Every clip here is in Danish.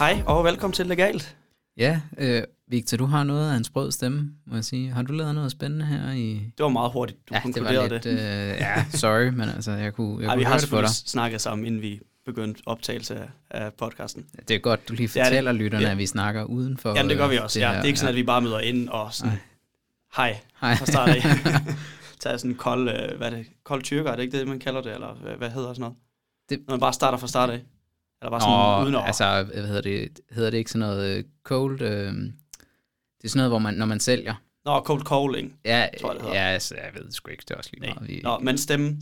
Hej og velkommen til Legalt. Ja, øh, Victor, du har noget af en sprød stemme, må jeg sige. Har du lavet noget spændende her i... Det var meget hurtigt, du ja, det var lidt, det. Øh, ja, sorry, men altså, jeg kunne, jeg Ej, kunne vi har høre det på dig. snakket sammen, inden vi begyndte optagelse af, podcasten. Det er godt, du lige Det er det. fortæller lytterne, Ja. at vi snakker uden for... Jamen, det gør vi øh, også. Ja, det er ikke sådan, at vi bare møder ind og sådan, hej, Hej. fra start af. Tager sådan en kold, øh, hvad er det, kold tyrker, er det ikke det, man kalder det, eller hvad, hvad hedder sådan noget? Det- Når man bare starter fra start af. Eller bare sådan Nå, uden over. altså, hvad hedder det, hedder det ikke sådan noget øh, cold... Øh, det er sådan noget, hvor man, når man sælger... Nå, cold calling. Ja, Tror jeg, det hedder. ja altså, jeg ved det sgu ikke, det er også lige meget. Vi Nå, men stemme,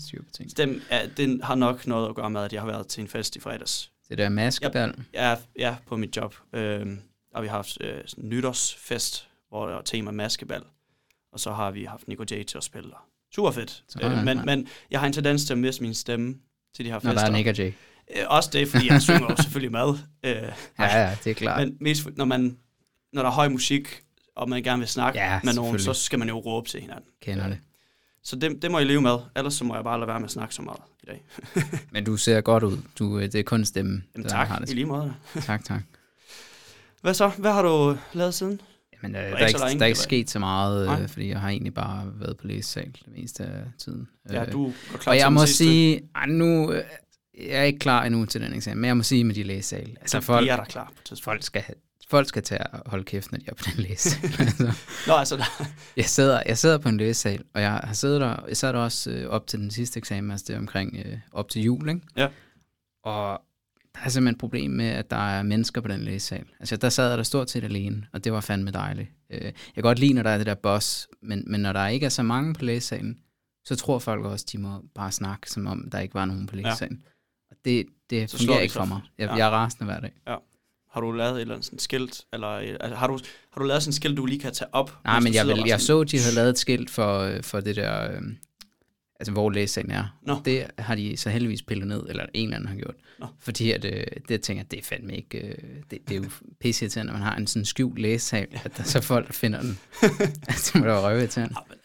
stemme ja, den har nok noget at gøre med, at jeg har været til en fest i fredags. Det der maskebal. Jeg er på mit job, øh, og vi har haft øh, sådan en nytårsfest, hvor der er tema maskebal. Og så har vi haft Nico J til at spille der. Super fedt. Øh, men, ja. men jeg har en tendens til at miste min stemme til de her Når fester. der er Nick og Jay. Øh, også det, fordi jeg synger jo selvfølgelig med. Øh, Ja, ja, det er klart. Men mest, når, man, når der er høj musik, og man gerne vil snakke Ja, med nogen, så skal man jo råbe til hinanden. Kender det. Så det, det må jeg leve med, ellers så må jeg bare lade være med at snakke så meget i dag. Men du ser godt ud. Du, øh, det er kun stemmen, Jamen tak, har det. i lige måde. Tak, tak. Hvad så? Hvad har du lavet siden? Men øh, der, ikke er ikke, der er ikke sket så meget, Nej. øh, fordi jeg har egentlig bare været på læsesal det meste af tiden. Ja, Øh, du går klar og jeg må sige, ej, nu øh, jeg er ikke klar endnu til den eksamen, men jeg må sige med de læsesal. Altså Så folk, er der klar på tidspunkt. folk, skal, folk skal tage og holde kæft, når de er på den læsesal. altså, Nå, altså, der, jeg, sidder, jeg sidder på en læsesal, og jeg har siddet der, jeg sad der også øh, op til den sidste eksamen, altså det er omkring øh, op til jul, ikke? Ja. Og der er simpelthen et problem med, at der er mennesker på den læsesal. Altså, der sad jeg der stort set alene, og det var fandme dejligt. Øh, Jeg kan godt lide, når der er det der boss, men, men når der ikke er så mange på læsesalen, så tror folk også, de må bare snakke, som om der ikke var nogen på læsesalen. Og det, det Så fungerer ikke for mig. Jeg, Ja. jeg er rasende hver dag. har du lavet et eller andet sådan skilt? Eller, øh, altså, har, du, har du lavet sådan et skilt, du lige kan tage op? Nej, men jeg, vil, jeg så, de havde lavet et skilt for, øh, for det der, øh, altså hvor læsesalen er. Nå. Det har de så heldigvis pillet ned, eller en eller anden har gjort. Nå. Fordi at, øh, det tænker jeg, det er fandme ikke, øh, det, det er jo pisse til, når man har en sådan skjult læsesal, at der så folk finder den. det må da være røve til. Ja, men-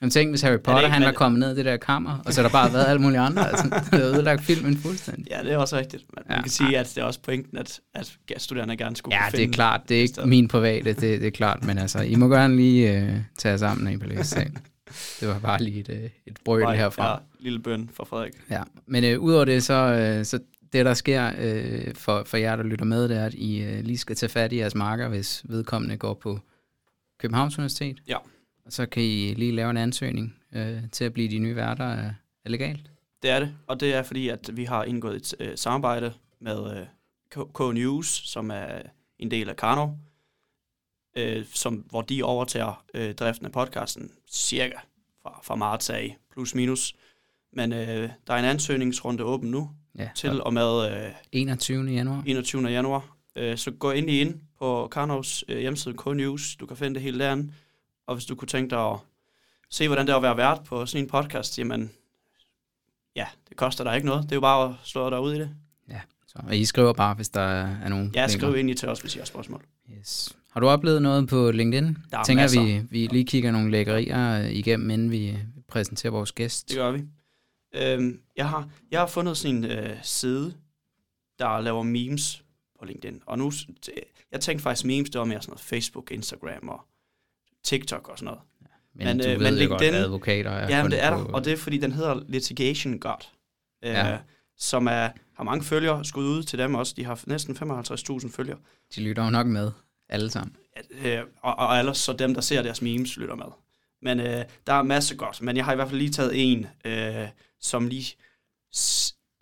Men tænk, hvis Harry Potter, ikke- han var men- kommet ned i det der kammer, og så der bare været alle mulige andre. Altså, havde ødelagt filmen fuldstændig. Ja, det er også rigtigt. Men ja, man kan sige, at det er også pointen, at, at studerende gerne skulle Ja, det er klart. Det er ikke stedet. min private, det, det er klart. Men altså, I må gerne lige øh, tage jer sammen, når I på. Det var bare lige et, øh, et brøl Nej, herfra. Ja, lille bøn for Frederik. Ja, men øh, udover det, så, øh, så det, der sker øh, for, for jer, der lytter med, det er, at I øh, lige skal tage fat i jeres marker, hvis vedkommende går på Københavns Universitet. Ja. Og så kan I lige lave en ansøgning øh, til at blive de nye værter af, af legalt. Det er det, og det er fordi, at vi har indgået et øh, samarbejde med øh, K- K-News, som er en del af Karno, øh, som, hvor de overtager øh, driften af podcasten cirka fra, fra marts af, plus minus. Men øh, der er en ansøgningsrunde åben nu, Ja, til og med øh, 21. januar. 21. januar. Øh, så gå endelig ind på Karnovs øh, hjemmeside K-News. Du kan finde det hele derinde. Og hvis du kunne tænke dig at se, hvordan det er at være vært på sådan en podcast, jamen, ja, det koster dig ikke noget. Det er jo bare at slå dig ud i det. Så, og I skriver bare, hvis der er nogen Ja, skriv ind i til os, hvis I har spørgsmål. Yes. Har du oplevet noget på LinkedIn? Der er Tænker masser. vi, vi lige kigger nogle lækkerier igennem, inden vi præsenterer vores gæst. Det gør vi. Øhm, jeg, har, jeg har fundet sådan en øh, side, der laver memes på LinkedIn. Og nu, jeg tænkte faktisk memes, det var mere sådan noget Facebook, Instagram og TikTok og sådan noget. Men, Men, du øh, ved men godt, advokater er Ja, men det er der, og det er fordi, den hedder Litigation God, øh, Ja. som er, har mange følgere, skud ud til dem også, de har næsten 55.000 følgere, De lytter jo nok med, alle sammen. øh, og, og ellers så dem, der ser deres memes, lytter med. Men øh, der er masser godt, men jeg har i hvert fald lige taget en, øh, som lige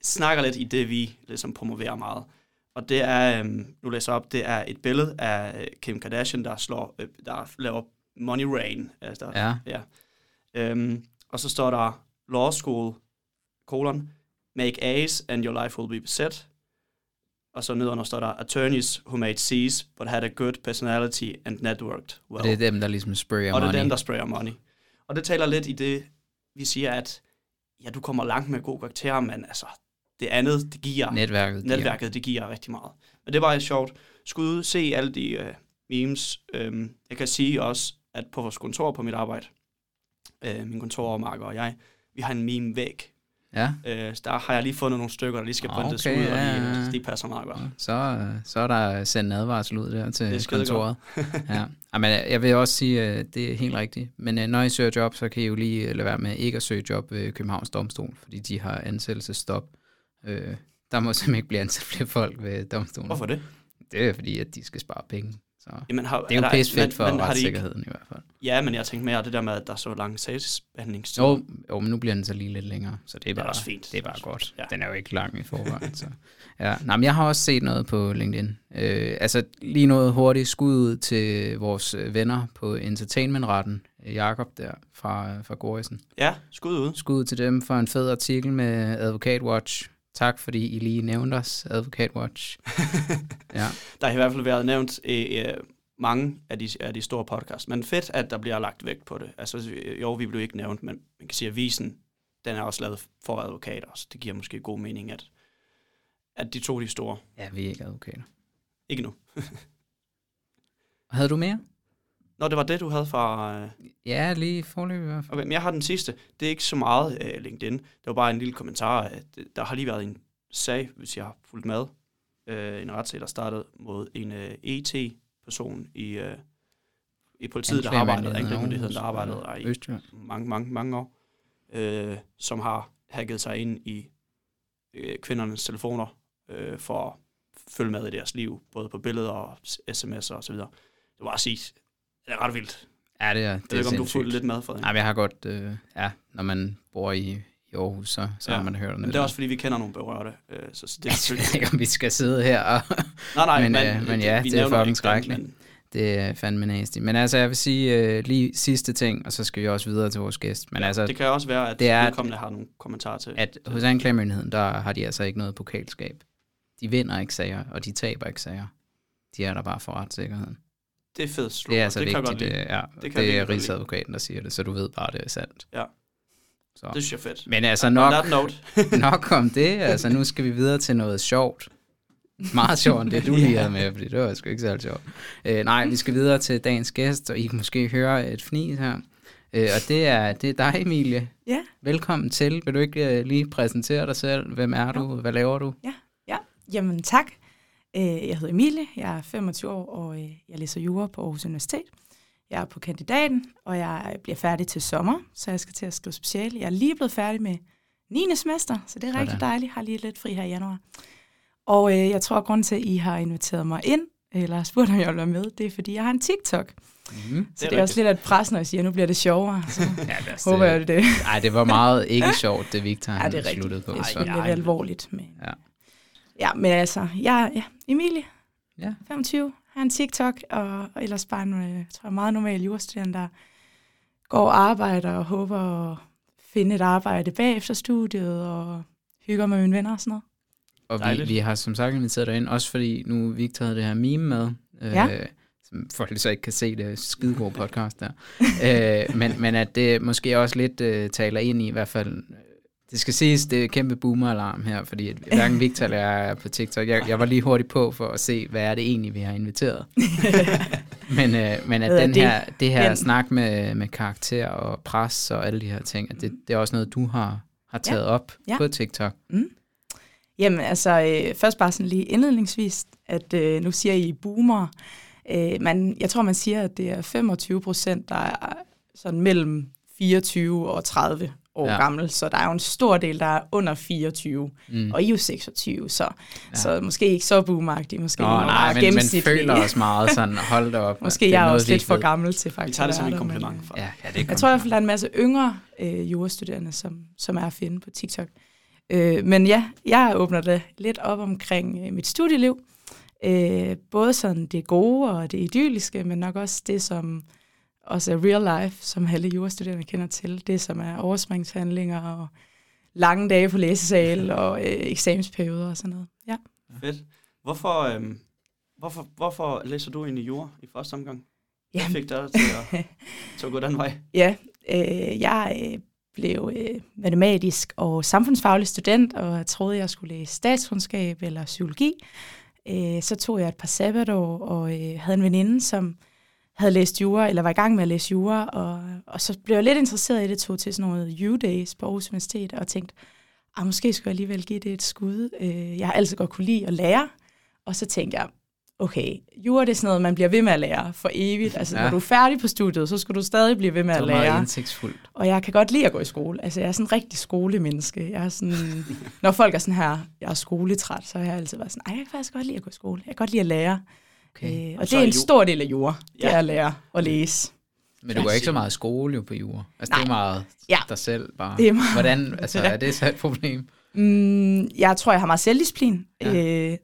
snakker lidt i det, vi ligesom promoverer meget. Og det er, øh, nu læser jeg op, det er et billede af øh, Kim Kardashian, der slår, øh, der laver money rain. Altså, der, Ja. Ja. Øhm, og så står der law school, colon, make A's and your life will be set. Og så nedenunder står der attorneys who made C's but had a good personality and networked well. Og det er dem, der ligesom sprayer og det money. er dem, der sprayer money. Og det taler lidt i det, vi siger, at ja, du kommer langt med god karakter, men altså, det andet, det giver, Netværket. giver. netværket, det giver rigtig meget. Men det var sjovt. Skud ud, se alle de uh, memes. Um, jeg kan sige også, at på vores kontor på mit arbejde, uh, min kontormarker og jeg, vi har en meme-væg. Ja, Øh, der har jeg lige fundet nogle stykker, der lige skal Ah, printes okay, ud, og ja, de, ja, ja. de passer meget godt. så, øh, så er der sendt en advarsel ud der Det til skide kontoret. ja. Jamen, jeg vil også sige, at det er helt rigtigt. Men øh, når I søger job, så kan I jo lige øh, lade være med ikke at søge job ved Københavns Domstol, fordi de har ansættelsesstop. Øh, der må simpelthen ikke blive ansat flere folk ved domstolen. Hvorfor det? Det er fordi, at de skal spare penge. Så Jamen, har, det er jo pisse fedt for men de ikke- retssikkerheden i hvert fald. Ja, men jeg tænkte mere det der med, at der er så lang sagsbehandlingstid. Jo, jo, men nu bliver den så lige lidt længere, så det er Det er bare, også fint. Det er bare godt. Ja. Den er jo ikke lang i forvejen. så. Ja. Nej, men jeg har også set noget på LinkedIn. Øh, altså lige noget hurtigt skud ud til vores venner på entertainmentretten. Jakob der fra, fra Gorisen. Ja, skud ud. Skud ud til dem for en fed artikel med Advocat Watch. Tak fordi I lige nævnte os, Advocat Watch. ja. Der har i hvert fald været nævnt øh, øh, mange af de, af de store podcasts, men fedt, at der bliver lagt vægt på det. Altså, jo, vi blev ikke nævnt, men man kan sige, at avisen, den er også lavet for advokater, så det giver måske god mening, at, at de to de store. ja, vi er ikke advokater. Ikke nu. Havde du mere? Nå, det var det, du havde fra... Øh, Ja, lige forløb i hvert fald. okay, men jeg har den sidste. Det er ikke så meget øh, LinkedIn. Det var bare en lille kommentar. Øh, der har lige været en sag, hvis jeg har fulgt med. Øh, en retssag, der startede mod en øh, ET-person i, øh, i politiet, der arbejdede, anklagemyndigheden, der arbejdede der i Østjylland. mange, mange, mange år, øh, som har hacket sig ind i øh, kvindernes telefoner øh, for at følge med i deres liv, både på billeder og sms'er og så videre. Det var at sige, det er ret vildt. Ja, det er, Jeg det ved er ikke, om du fulgte lidt med for det. Nej, men jeg har godt, øh, ja, når man bor i, i Aarhus, så, så Ja, har man hørt om Men det er også, fordi vi kender nogle berørte. Øh, så, det er Jeg ved selvfølgelig... ikke, om vi skal sidde her og... Nej, nej, men, men, øh, men ja, vi det er fucking skrækkeligt. men- Det er fandme nasty. Men altså, jeg vil sige øh, lige sidste ting, og så skal vi også videre til vores gæst. Men ja, altså, det kan også være, at det er- vedkommende har nogle kommentarer til. at hos anklagemyndigheden, der har de altså ikke noget pokalskab. De vinder ikke sager, og de taber ikke sager. De er der bare for retssikkerheden. Det er fedt slået. Det er altså det kan jeg vigtigt. godt Det, lide. ja, Det kan det er rigsadvokaten, der siger det, så du ved bare, det er sandt. Ja. Så. Det synes jeg er fedt. Men altså nok, note. nok om det. Altså nu skal vi videre til noget sjovt. Meget sjovt end det, du lige havde med, fordi det var sgu ikke særlig sjovt. Øh, nej, vi skal videre til dagens gæst, og I kan måske høre et fnis her. Øh, og det er, det er dig, Emilie. Ja. Velkommen til. Vil du ikke øh, lige præsentere dig selv? Hvem er du? Hvad laver du? Jamen tak. Øh, Jeg hedder Emilie, jeg er 25 år, og øh, jeg læser jura på Aarhus Universitet. Jeg er på kandidaten, og jeg bliver færdig til sommer, så jeg skal til at skrive special. Jeg er lige blevet færdig med 9. semester, så det er Sådan. rigtig dejligt. Jeg har lige lidt fri her i januar. Og øh, jeg tror, at grunden til, at I har inviteret mig ind, eller spurgt, om jeg vil være med, det er, fordi jeg har en TikTok. Mm-hmm. Så det er, det er også lidt af et pres, når jeg siger, at nu bliver det sjovere. Så Ja, det, håber jeg, det det. Ej, det var meget ikke sjovt, det Victor Ja, det er sluttede på. Det er lidt alvorligt. Men... Ja. Ja, men altså, jeg ja, Emilie, Ja. 25, har en TikTok, og, og ellers bare en, øh, tror jeg, meget normal jurastuderende, der går og arbejder og håber at finde et arbejde bagefter studiet, og hygger med mine venner og sådan noget. Og vi, Dejligt. vi har som sagt inviteret dig ind, også fordi nu Victor havde det her meme med, øh, Ja. som folk så ikke kan se, det er skidegod podcast der. øh, men, men at det måske også lidt øh, taler ind i, i hvert fald, det skal siges, det er kæmpe boomer-alarm her, fordi at hverken Victor eller jeg er på TikTok. Jeg, jeg var lige hurtigt på for at se, hvad er det egentlig, vi har inviteret. men, øh, men at den det? her, det her Den- snak med, med karakter og pres og alle de her ting, at det, det er også noget, du har, har Ja. taget op Ja. på TikTok. Jamen altså, øh, først bare sådan lige indledningsvis, at øh, nu siger I boomer. Øh, man, jeg tror, man siger, at det er 25 procent, der er sådan mellem 24 og 30 år Ja. gammel, så der er jo en stor del, der er under 24, Mm. og I er jo 26, så, Ja. så måske ikke så boomeragtigt, måske Nå, meget nej, men man gennemsnitlig. føler os meget sådan, hold da op. Måske jeg er noget, også vi lidt for gammel til Vi faktisk. tager det at som en men, kompliment. For. Ja, ja, det er Jeg tror i hvert fald, der er en masse yngre øh, jurastuderende, som, som er at finde på TikTok. Øh, men ja, jeg åbner det lidt op omkring øh, mit studieliv. Øh, både sådan det gode og det idylliske, men nok også det, som også real life, som alle jurastuderende kender til. Det, som er overspringshandlinger og lange dage på læsesal og øh, eksamensperioder og sådan noget. Ja. Fedt. Hvorfor, øhm, hvorfor, hvorfor læser du ind i jura i første omgang? Hvad Jamen, fik dig til at, til at gå den vej? Ja, øh, jeg øh, blev øh, matematisk og samfundsfaglig student, og jeg troede, jeg skulle læse statskundskab eller psykologi. Øh, så tog jeg et par sabbatår og øh, havde en veninde, som havde læst jura, eller var i gang med at læse jura, og, og så blev jeg lidt interesseret i det, tog til sådan noget U-Days på Aarhus Universitet, og tænkte, ah, måske skulle jeg alligevel give det et skud. Øh, jeg har altid godt kunne lide at lære, og så tænkte jeg, okay, jura det er sådan noget, man bliver ved med at lære for evigt. Altså, ja. når du er færdig på studiet, så skal du stadig blive ved med Det at var meget lære. indsigtsfuldt. Og jeg kan godt lide at gå i skole. Altså, jeg er sådan en rigtig skolemenneske. Jeg er sådan, når folk er sådan her, jeg er skoletræt, så har jeg altid været sådan, ej, jeg kan faktisk godt lide at gå i skole. Jeg kan godt lide at lære. Okay. Øh, Og og det er en ju- stor del af jura, det Ja. er at lære og læse. Men du går ikke så meget i skole jo på jura. Altså, det er Nej. meget Ja. dig selv bare. Det er meget- Hvordan, altså, er det så et problem? Mm, jeg tror, jeg har meget selvdisciplin. Ja. Øh,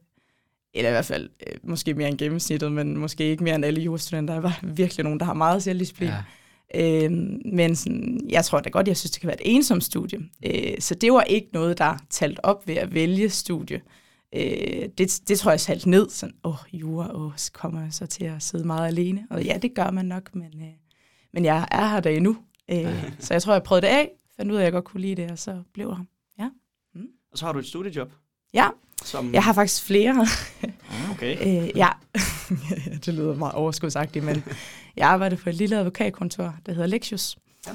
eller i hvert fald øh, måske mere end gennemsnittet, men måske ikke mere end alle jurastudenter. Der er virkelig nogen, der har meget selvdisciplin. Ja. Ja. Øh, men sådan, jeg tror da godt, jeg synes, det kan være et ensomt studie. Øh, så det var ikke noget, der talt op ved at vælge studie. Øh, det, det tror jeg talt ned. Sådan, åh, oh, jura, åh, så kommer jeg så til at sidde meget alene. Og ja, det gør man nok, men, øh, men jeg er her da endnu. Øh, så jeg tror, jeg prøvede det af, fandt ud af, at jeg godt kunne lide det, og så blev jeg her. Og så har du et studiejob. Ja, Som, jeg har faktisk flere. Okay. Øh, ja, det lyder meget overskudsagtigt, men jeg arbejder på et lille advokatkontor, der hedder Lexius, Ja.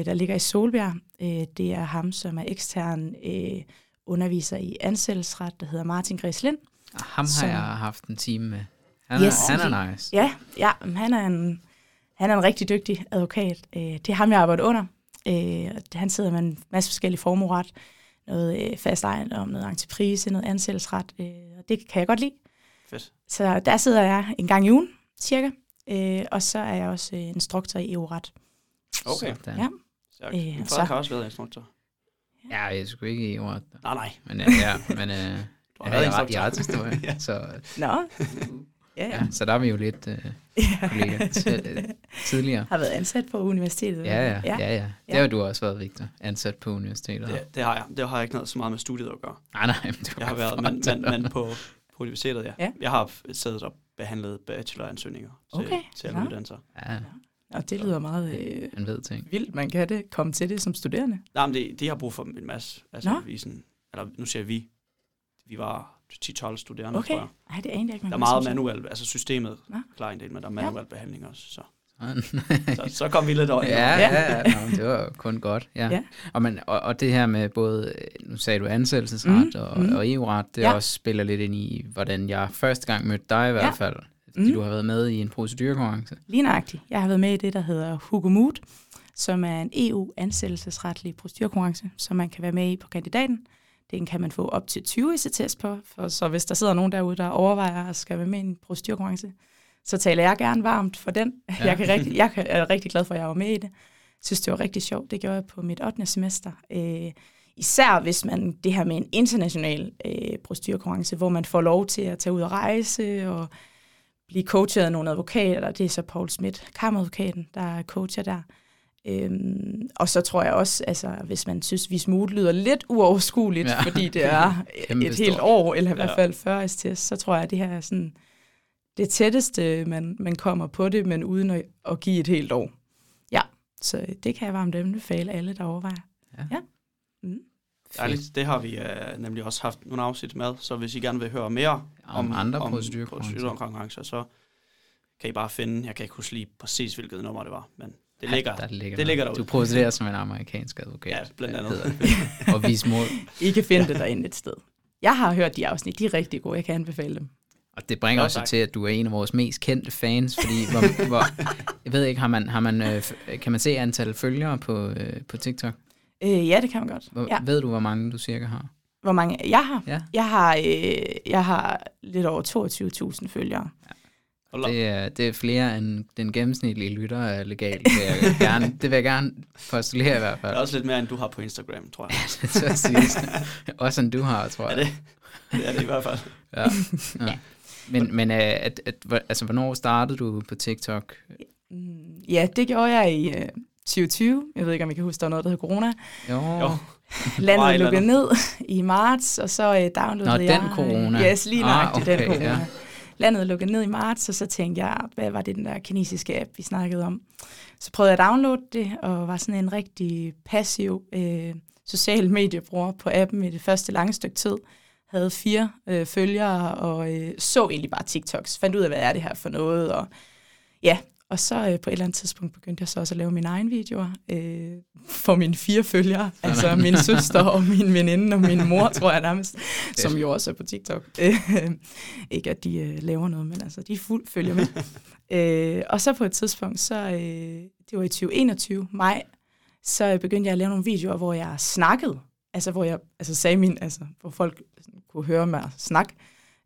øh, der ligger i Solbjerg. Øh, det er ham, som er ekstern øh, underviser i ansættelsesret, der hedder Martin Græslind. Og Ham har Som- jeg haft en time med. Han, Yes. er, han er nice. Ja, ja han, er en, han er en rigtig dygtig advokat. Øh, det er ham, jeg arbejder under. Øh, og han sidder med en masse forskellige formueret. Noget øh, fast ejendom, noget entreprise, noget ansættelsesret. Og det kan jeg godt lide. Fedt. Så der sidder jeg en gang i ugen, cirka. Og så er jeg også instruktor i EU-ret. Okay. Sådan. Ja. Stærkt. Min så- far har også været instruktør. Ja, jeg skulle ikke i ordet. Nej, nej. Men øh, ja, men øh, Du har ja, været jeg, instruktør. jeg er retshistorie. Ja. Så Nå, ja, ja. ja, så der er vi jo lidt øh, kollegaer til- øh, tidligere. Har været ansat på universitetet. Ja, ja, ja, ja. Det Ja. har jo du også været, Victor. Ansat på universitetet. Det, det har jeg. Det har jeg ikke noget så meget med studiet at gøre. Nej, nej, men det Jeg har været, men, men, men på, på universitetet, ja. Ja. Jeg har siddet og behandlet bacheloransøgninger til, Okay. til alle Nå. uddannelser. Ja, Og det lyder meget øh, man ved ting. vildt, man kan det komme til det som studerende. Nej, men det, de har brug for en masse. Altså, Nå. vi sådan, eller nu siger vi, vi var 10-12 studerende, Okay. tror jeg. Nej, det er egentlig ikke, Der er meget synes jeg. manuel, altså systemet Nå. klarer en del, men der er Ja. manuel behandling også. Så, så, så kom vi lidt over. Ja, Ja. ja, ja. Nå, men det var kun godt. Ja. Ja. Og, man, og, og det her med både, nu sagde du ansættelsesret Mm, og, mm. og EU-ret, det Ja. også spiller lidt ind i, hvordan jeg første gang mødte dig i hvert Ja. fald. Fordi Mm. du har været med i en procedurekonkurrence. Lige nøjagtigt. Jeg har været med i det, der hedder Hugo Mood, som er en EU-ansættelsesretlig procedurkonkurrence, som man kan være med i på kandidaten. Den kan man få op til 20 ECTS på, for så hvis der sidder nogen derude, der overvejer at skal være med i en procedurkonkurrence, så taler jeg gerne varmt for den. Ja. Jeg, kan rigtig, jeg er rigtig glad for, at jeg var med i det. synes, det var rigtig sjovt. Det gjorde jeg på mit 8. semester. Øh, især hvis man det her med en international øh, procedurkonkurrence, hvor man får lov til at tage ud og rejse og blive coachet af nogle advokater. Det er så Paul Schmidt, kammeradvokaten, der er coacher der. Øhm, og så tror jeg også, altså, hvis man synes, vi smut lyder lidt uoverskueligt, Ja. fordi det er et helt år, eller i hvert Ja. fald 40 STS, så tror jeg, at det her er sådan det tætteste, man, man kommer på det, men uden at, at give et helt år. Ja, så det kan jeg varmt anbefale alle, der overvejer. Ja. Ja. Mm. Dejligt. Det har vi uh, nemlig også haft nogle afsnit med, så hvis I gerne vil høre mere Om andre procedurekonkurrencer. procedurekonkurrencer, så kan I bare finde, jeg kan ikke huske lige præcis, hvilket nummer det var, men det Ja, ligger. der ligger det ligger derude. Du procederer som en amerikansk advokat. Ja, blandt andet. Og vis mod. I kan finde det derinde et sted. Jeg har hørt de afsnit, de er rigtig gode, jeg kan anbefale dem. Og det bringer jo tak. til, at du er en af vores mest kendte fans, fordi hvor, hvor, jeg ved ikke, har man, har man, øh, kan man se antal følgere på, øh, på TikTok? Øh, ja, det kan man godt. Hvor, Ja. Ved du, hvor mange du cirka har? Hvor mange jeg har? Ja. Jeg har, øh, jeg har lidt over 22.000 følgere. Op. Det er, det er flere end den gennemsnitlige lytter er legal. Det vil jeg gerne, det vil jeg gerne postulere i hvert Det fald. er også lidt mere, end du har på Instagram, tror jeg. så siges. Også end du har, tror Er jeg. det? Det er det i hvert fald. Ja. ja. Men, men øh, at, at, hvor- altså, hvornår startede du på TikTok? Ja, det gjorde jeg i øh, 2020. Jeg ved ikke, om I kan huske, der var noget, der hed corona. Jo, Jo. Landet et lukkede ned i marts, og så øh, downloadede Nå, jeg... den corona. Yes, lige Ah, nøjagtigt okay, den corona. ja. Landet lukkede ned i marts, og så tænkte jeg, hvad var det den der kinesiske app, vi snakkede om? Så prøvede jeg at downloade det, og var sådan en rigtig passiv øh, social mediebrugere på appen i det første lange stykke tid. Havde fire øh, følgere, og øh, så egentlig bare TikToks. Fandt ud af, hvad er det her for noget, og ja, og så øh, på et eller andet tidspunkt begyndte jeg så også at lave mine egne videoer øh, for mine fire følgere. Altså min søster og min veninde og min mor, tror jeg nærmest, som jo også er på TikTok. Øh, ikke at de øh, laver noget, men altså de fuld følger med. øh, og så på et tidspunkt, så øh, det var i 2021, maj, så begyndte jeg at lave nogle videoer, hvor jeg snakkede. Altså hvor jeg altså, sagde min, altså hvor folk kunne høre mig snakke.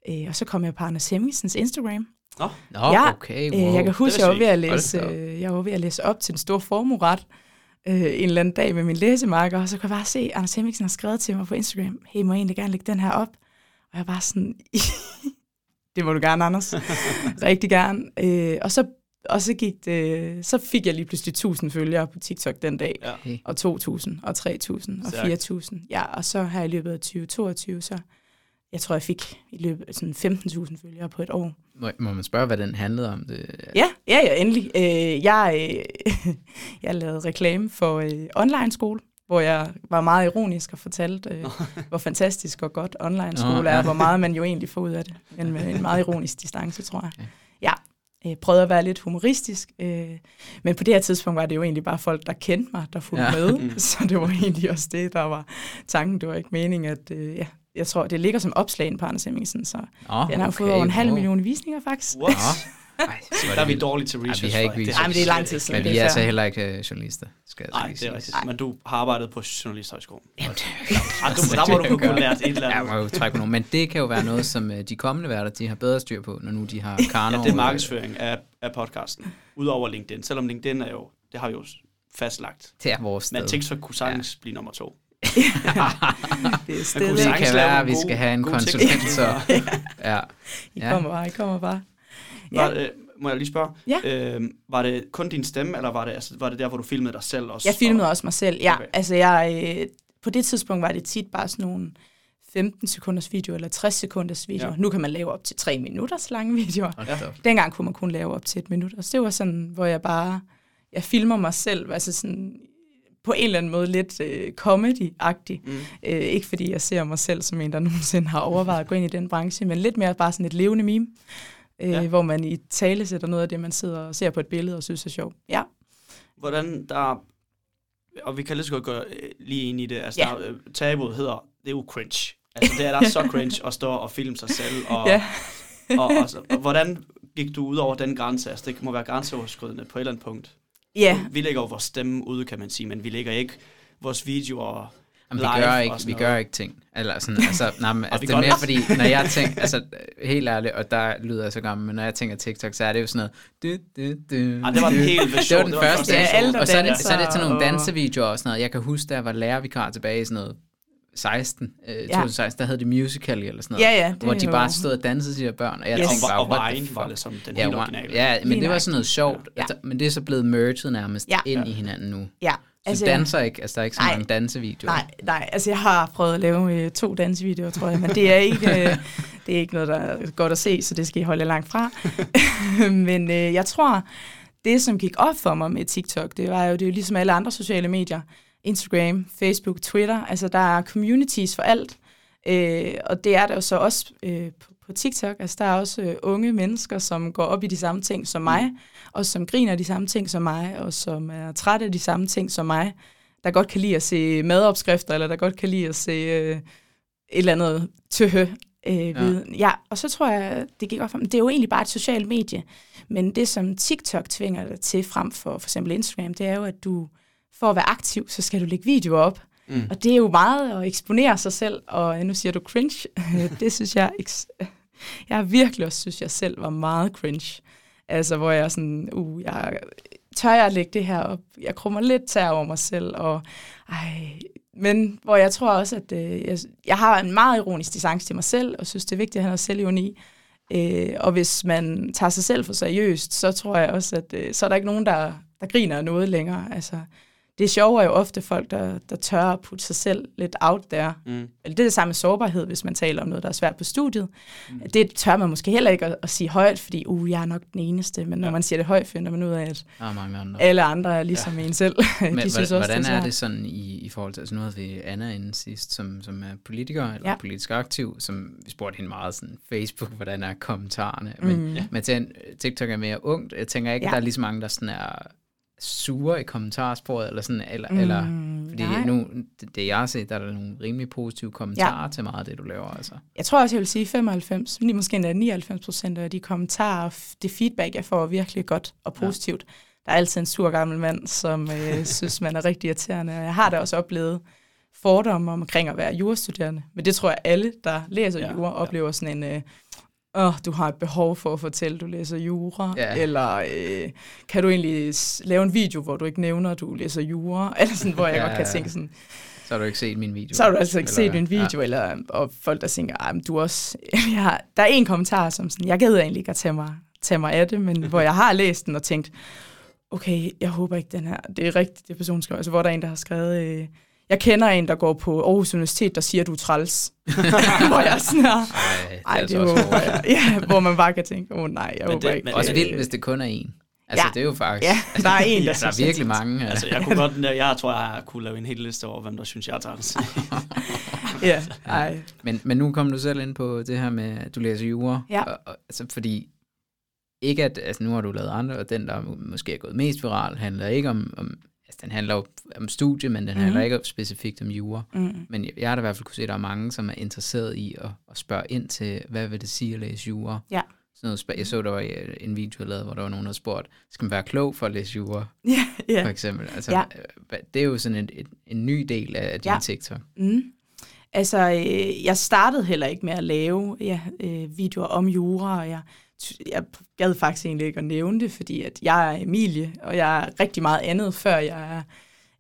Øh, og så kom jeg på Anders Hemmingsens Instagram, Nå, Nå, Ja, okay, Øh, wow. Jeg kan huske, jeg var, ved at jeg læse, øh, jeg var ved at læse op til den store formueret øh, en eller anden dag med min læsemarker, og så kunne jeg bare se, at Anders Hemmingsen har skrevet til mig på Instagram, hey, må jeg egentlig gerne lægge den her op? Og jeg var sådan, det må du gerne, Anders. Rigtig gerne. Øh, og så og så, gik det, så fik jeg lige pludselig 1000 følgere på TikTok den dag, Ja. Og 2000, og 3000, og Stærkt. 4000. Ja, og så her i løbet af 2022, så jeg tror, jeg fik i løbet af sådan 15.000 følgere på et år. Må, må man spørge, hvad den handlede om? Det, Ja, ja, ja, endelig. Øh, jeg, øh, jeg lavede reklame for øh, online skole, hvor jeg var meget ironisk og fortalte, øh, hvor fantastisk og godt online skole Nå, er, og hvor meget man jo egentlig får ud af det. Men med en meget ironisk distance, tror jeg. Okay. Ja, øh, prøvede at være lidt humoristisk, øh, men på det her tidspunkt var det jo egentlig bare folk, der kendte mig, der fulgte Ja. med, så det var egentlig også det, der var tanken. Det var ikke meningen, at øh, ja, jeg tror, det ligger som opslag på Anders Hemmingsen, så Nå, den har okay, fået over en halv wow. million visninger faktisk. Nå. Ej, der er vi dårlige til Ej, vi research. har ikke research. Ej, men det er lang tid siden. Men det vi er er så heller ikke øh, journalister, skal jeg Nej, det er rigtigt. Men du har arbejdet på Journalisthøjskolen. Jamen, det du, der må du kunne lære et eller Ja, andet. jeg må jo trække nogen. Men det kan jo være noget, som øh, de kommende værter, de har bedre styr på, når nu de har Karno. Ja, det er markedsføring af, af podcasten. Udover LinkedIn. Selvom LinkedIn er jo, det har vi jo fastlagt. Det er vores sted. Men TikTok kunne sagtens blive nummer to. Det er det kan være, at vi skal have en konsulent, så... Ja. I Ja. kommer bare, I kommer bare. Var, Ja. øh, må jeg lige spørge? Ja. Øh, var det kun din stemme, eller var det, altså, var det der, hvor du filmede dig selv også? Jeg filmede og, også mig selv. Ja, Okay. altså jeg, øh, på det tidspunkt var det tit bare sådan nogle 15 sekunders video eller 60 sekunders video. Ja. Ja. Nu kan man lave op til 3 minutters lange videoer. Op. Dengang kunne man kun lave op til et minut. Og så det var sådan, hvor jeg bare, jeg filmer mig selv, altså sådan på en eller anden måde lidt øh, comedy-agtig. Mm. Øh, ikke fordi jeg ser mig selv som en, der nogensinde har overvejet at gå ind i den branche, men lidt mere bare sådan et levende meme, øh, Ja. hvor man i tale sætter noget af det, man sidder og ser på et billede og synes er sjovt. Ja. Hvordan der... Og vi kan lige så godt gå øh, lige ind i det. Altså, Ja. der, øh, tabuet hedder, det er jo cringe. Altså, det er der så cringe at stå og filme sig selv. Og, Ja. og, og, og, og, hvordan gik du ud over den grænse? Altså, det må være grænseoverskridende på et eller andet punkt. Ja, Vi lægger jo vores stemme ude, kan man sige, men vi lægger ikke vores videoer Jamen, vi gør ikke, sådan vi gør ikke ting. Eller sådan, altså, nej, men, altså det er mere fordi, når jeg tænker, altså helt ærligt, og der lyder jeg så gammel, men når jeg tænker TikTok, så er det jo sådan noget, du, du, du, Ah, det var den du. hele Det version. var den første, Ja, version. og så er, det, så er det til nogle og- dansevideoer og sådan noget. Jeg kan huske, da jeg var lærervikar tilbage i sådan noget 16, øh, Ja. 2016, der havde det musical eller sådan noget. ja, ja. Det hvor de bare jo- stod og dansede de der børn, og jeg Yes. tænkte Og, bare, og the Vine var fuck? det som den Ja, helt originale. ja, men Lige det var sådan noget sjovt, Ja. altså, men det er så blevet merged nærmest Ja. ind Ja. i hinanden nu. Ja, Så altså, danser ikke, altså der er ikke så nej. mange dansevideoer. Nej, nej, altså jeg har prøvet at lave øh, to dansevideoer, tror jeg, men det er ikke, øh, det er ikke noget, der er godt at se, så det skal I holde langt fra. men øh, jeg tror, det som gik op for mig med TikTok, det var jo, det er jo ligesom alle andre sociale medier, Instagram, Facebook, Twitter, altså der er communities for alt, øh, og det er der jo så også øh, på, på TikTok, altså der er også øh, unge mennesker, som går op i de samme ting som mig, og som griner de samme ting som mig, og som er trætte af de samme ting som mig, der godt kan lide at se madopskrifter, eller der godt kan lide at se øh, et eller andet tøhø. Øh, ja. Viden. ja, og så tror jeg, det gik op for mig. Det er jo egentlig bare et socialt medie, men det som TikTok tvinger dig til frem for for eksempel Instagram, det er jo, at du for at være aktiv, så skal du lægge videoer op. Mm. Og det er jo meget at eksponere sig selv, og nu siger du cringe, det synes jeg, jeg virkelig også synes, jeg selv var meget cringe. Altså, hvor jeg sådan, uh, jeg, tør jeg at lægge det her op? Jeg krummer lidt tær over mig selv, og ej, men hvor jeg tror også, at øh, jeg, jeg har en meget ironisk distance til mig selv, og synes, det er vigtigt at have noget selvironi. Øh, og hvis man tager sig selv for seriøst, så tror jeg også, at øh, så er der ikke nogen, der, der griner noget længere. Altså, det sjove er jo ofte folk, der, der tør at putte sig selv lidt out there. Mm. Eller det er det samme med sårbarhed, hvis man taler om noget, der er svært på studiet. Mm. Det tør man måske heller ikke at, at sige højt, fordi uh, jeg er nok den eneste. Men når Ja. man siger det højt, finder man ud af, at Der er mange andre. alle andre er ligesom ja. en selv. Men, De synes hvordan også, er svært. det sådan i, i forhold til, altså nu havde vi Anna inden sidst, som, som er politiker, eller Ja. politisk aktiv, som vi spurgte hende meget sådan, Facebook, hvordan er kommentarerne, Mm. men, men til, TikTok er mere ungt, jeg tænker ikke, ja. der er lige så mange, der sådan er sure i kommentarsporet, eller sådan, eller, mm, eller fordi nej. nu, det, det jeg har set, der er der nogle rimelig positive kommentarer ja. til meget af det, du laver, altså. Jeg tror også, jeg vil sige 95, lige måske endda 99 procent af de kommentarer det feedback, jeg får, er virkelig godt og positivt. Ja. Der er altid en sur gammel mand, som øh, synes, man er rigtig irriterende. Og Jeg har da også oplevet fordomme omkring at være jurastuderende. Men det tror jeg, alle, der læser Ja, jura, ja. oplever sådan en... Øh, Åh, du har et behov for at fortælle, du læser jura, Ja. eller øh, kan du egentlig lave en video, hvor du ikke nævner, at du læser jura, eller sådan, hvor jeg Ja, godt kan tænke sådan, Så har du ikke set min video. så har du altså ikke Eller- set min video, ja. eller og folk, der tænker, "Ej, men du også... Jeg har, der er en kommentar, som sådan, jeg gider egentlig ikke at tage mig, tage mig af det, men hvor jeg har læst den og tænkt, okay, jeg håber ikke den her, det er rigtigt, det person skriver, altså hvor der er en, der har skrevet, øh, jeg kender en, der går på Aarhus Universitet, der siger, du er træls. hvor jeg sådan her, Ej, det er ej, altså det også håber jeg. Ja, hvor man bare kan tænke, åh oh, nej, jeg Men håber det- ikke. men- Også øh, vildt, hvis det kun er en. Altså, Ja. det er jo faktisk... Ja, der er en, der der synes, er virkelig mange. Altså, jeg kunne godt, jeg tror, jeg kunne lave en hel liste over, hvem der synes, jeg er træls. Ja, ej. Men, men nu kom du selv ind på det her med, at du læser jura. Ja. Og, og, altså, fordi ikke at, altså nu har du lavet andre, og den, der måske er gået mest viral, handler ikke om, om altså den handler jo om studie, men den Mhm. handler ikke specifikt om jura. Mm. Men jeg, jeg har da i hvert fald kunne se, at der er mange, som er interesseret i at, at spørge ind til, hvad vil det sige at læse jura? Ja. Sådan noget, jeg så, der var øh, en video, jeg lavede, hvor der var nogen, der spurgte, skal man være klog for at læse jura, Ja, ja. for eksempel? Altså, Ja. øh, det er jo sådan en, en, en ny del af din Ja. TikTok. Mm. Altså, øh, jeg startede heller ikke med at lave ja, øh, videoer om jura, og jeg, jeg gad faktisk egentlig ikke at nævne det, fordi at jeg er Emilie, og jeg er rigtig meget andet, før jeg er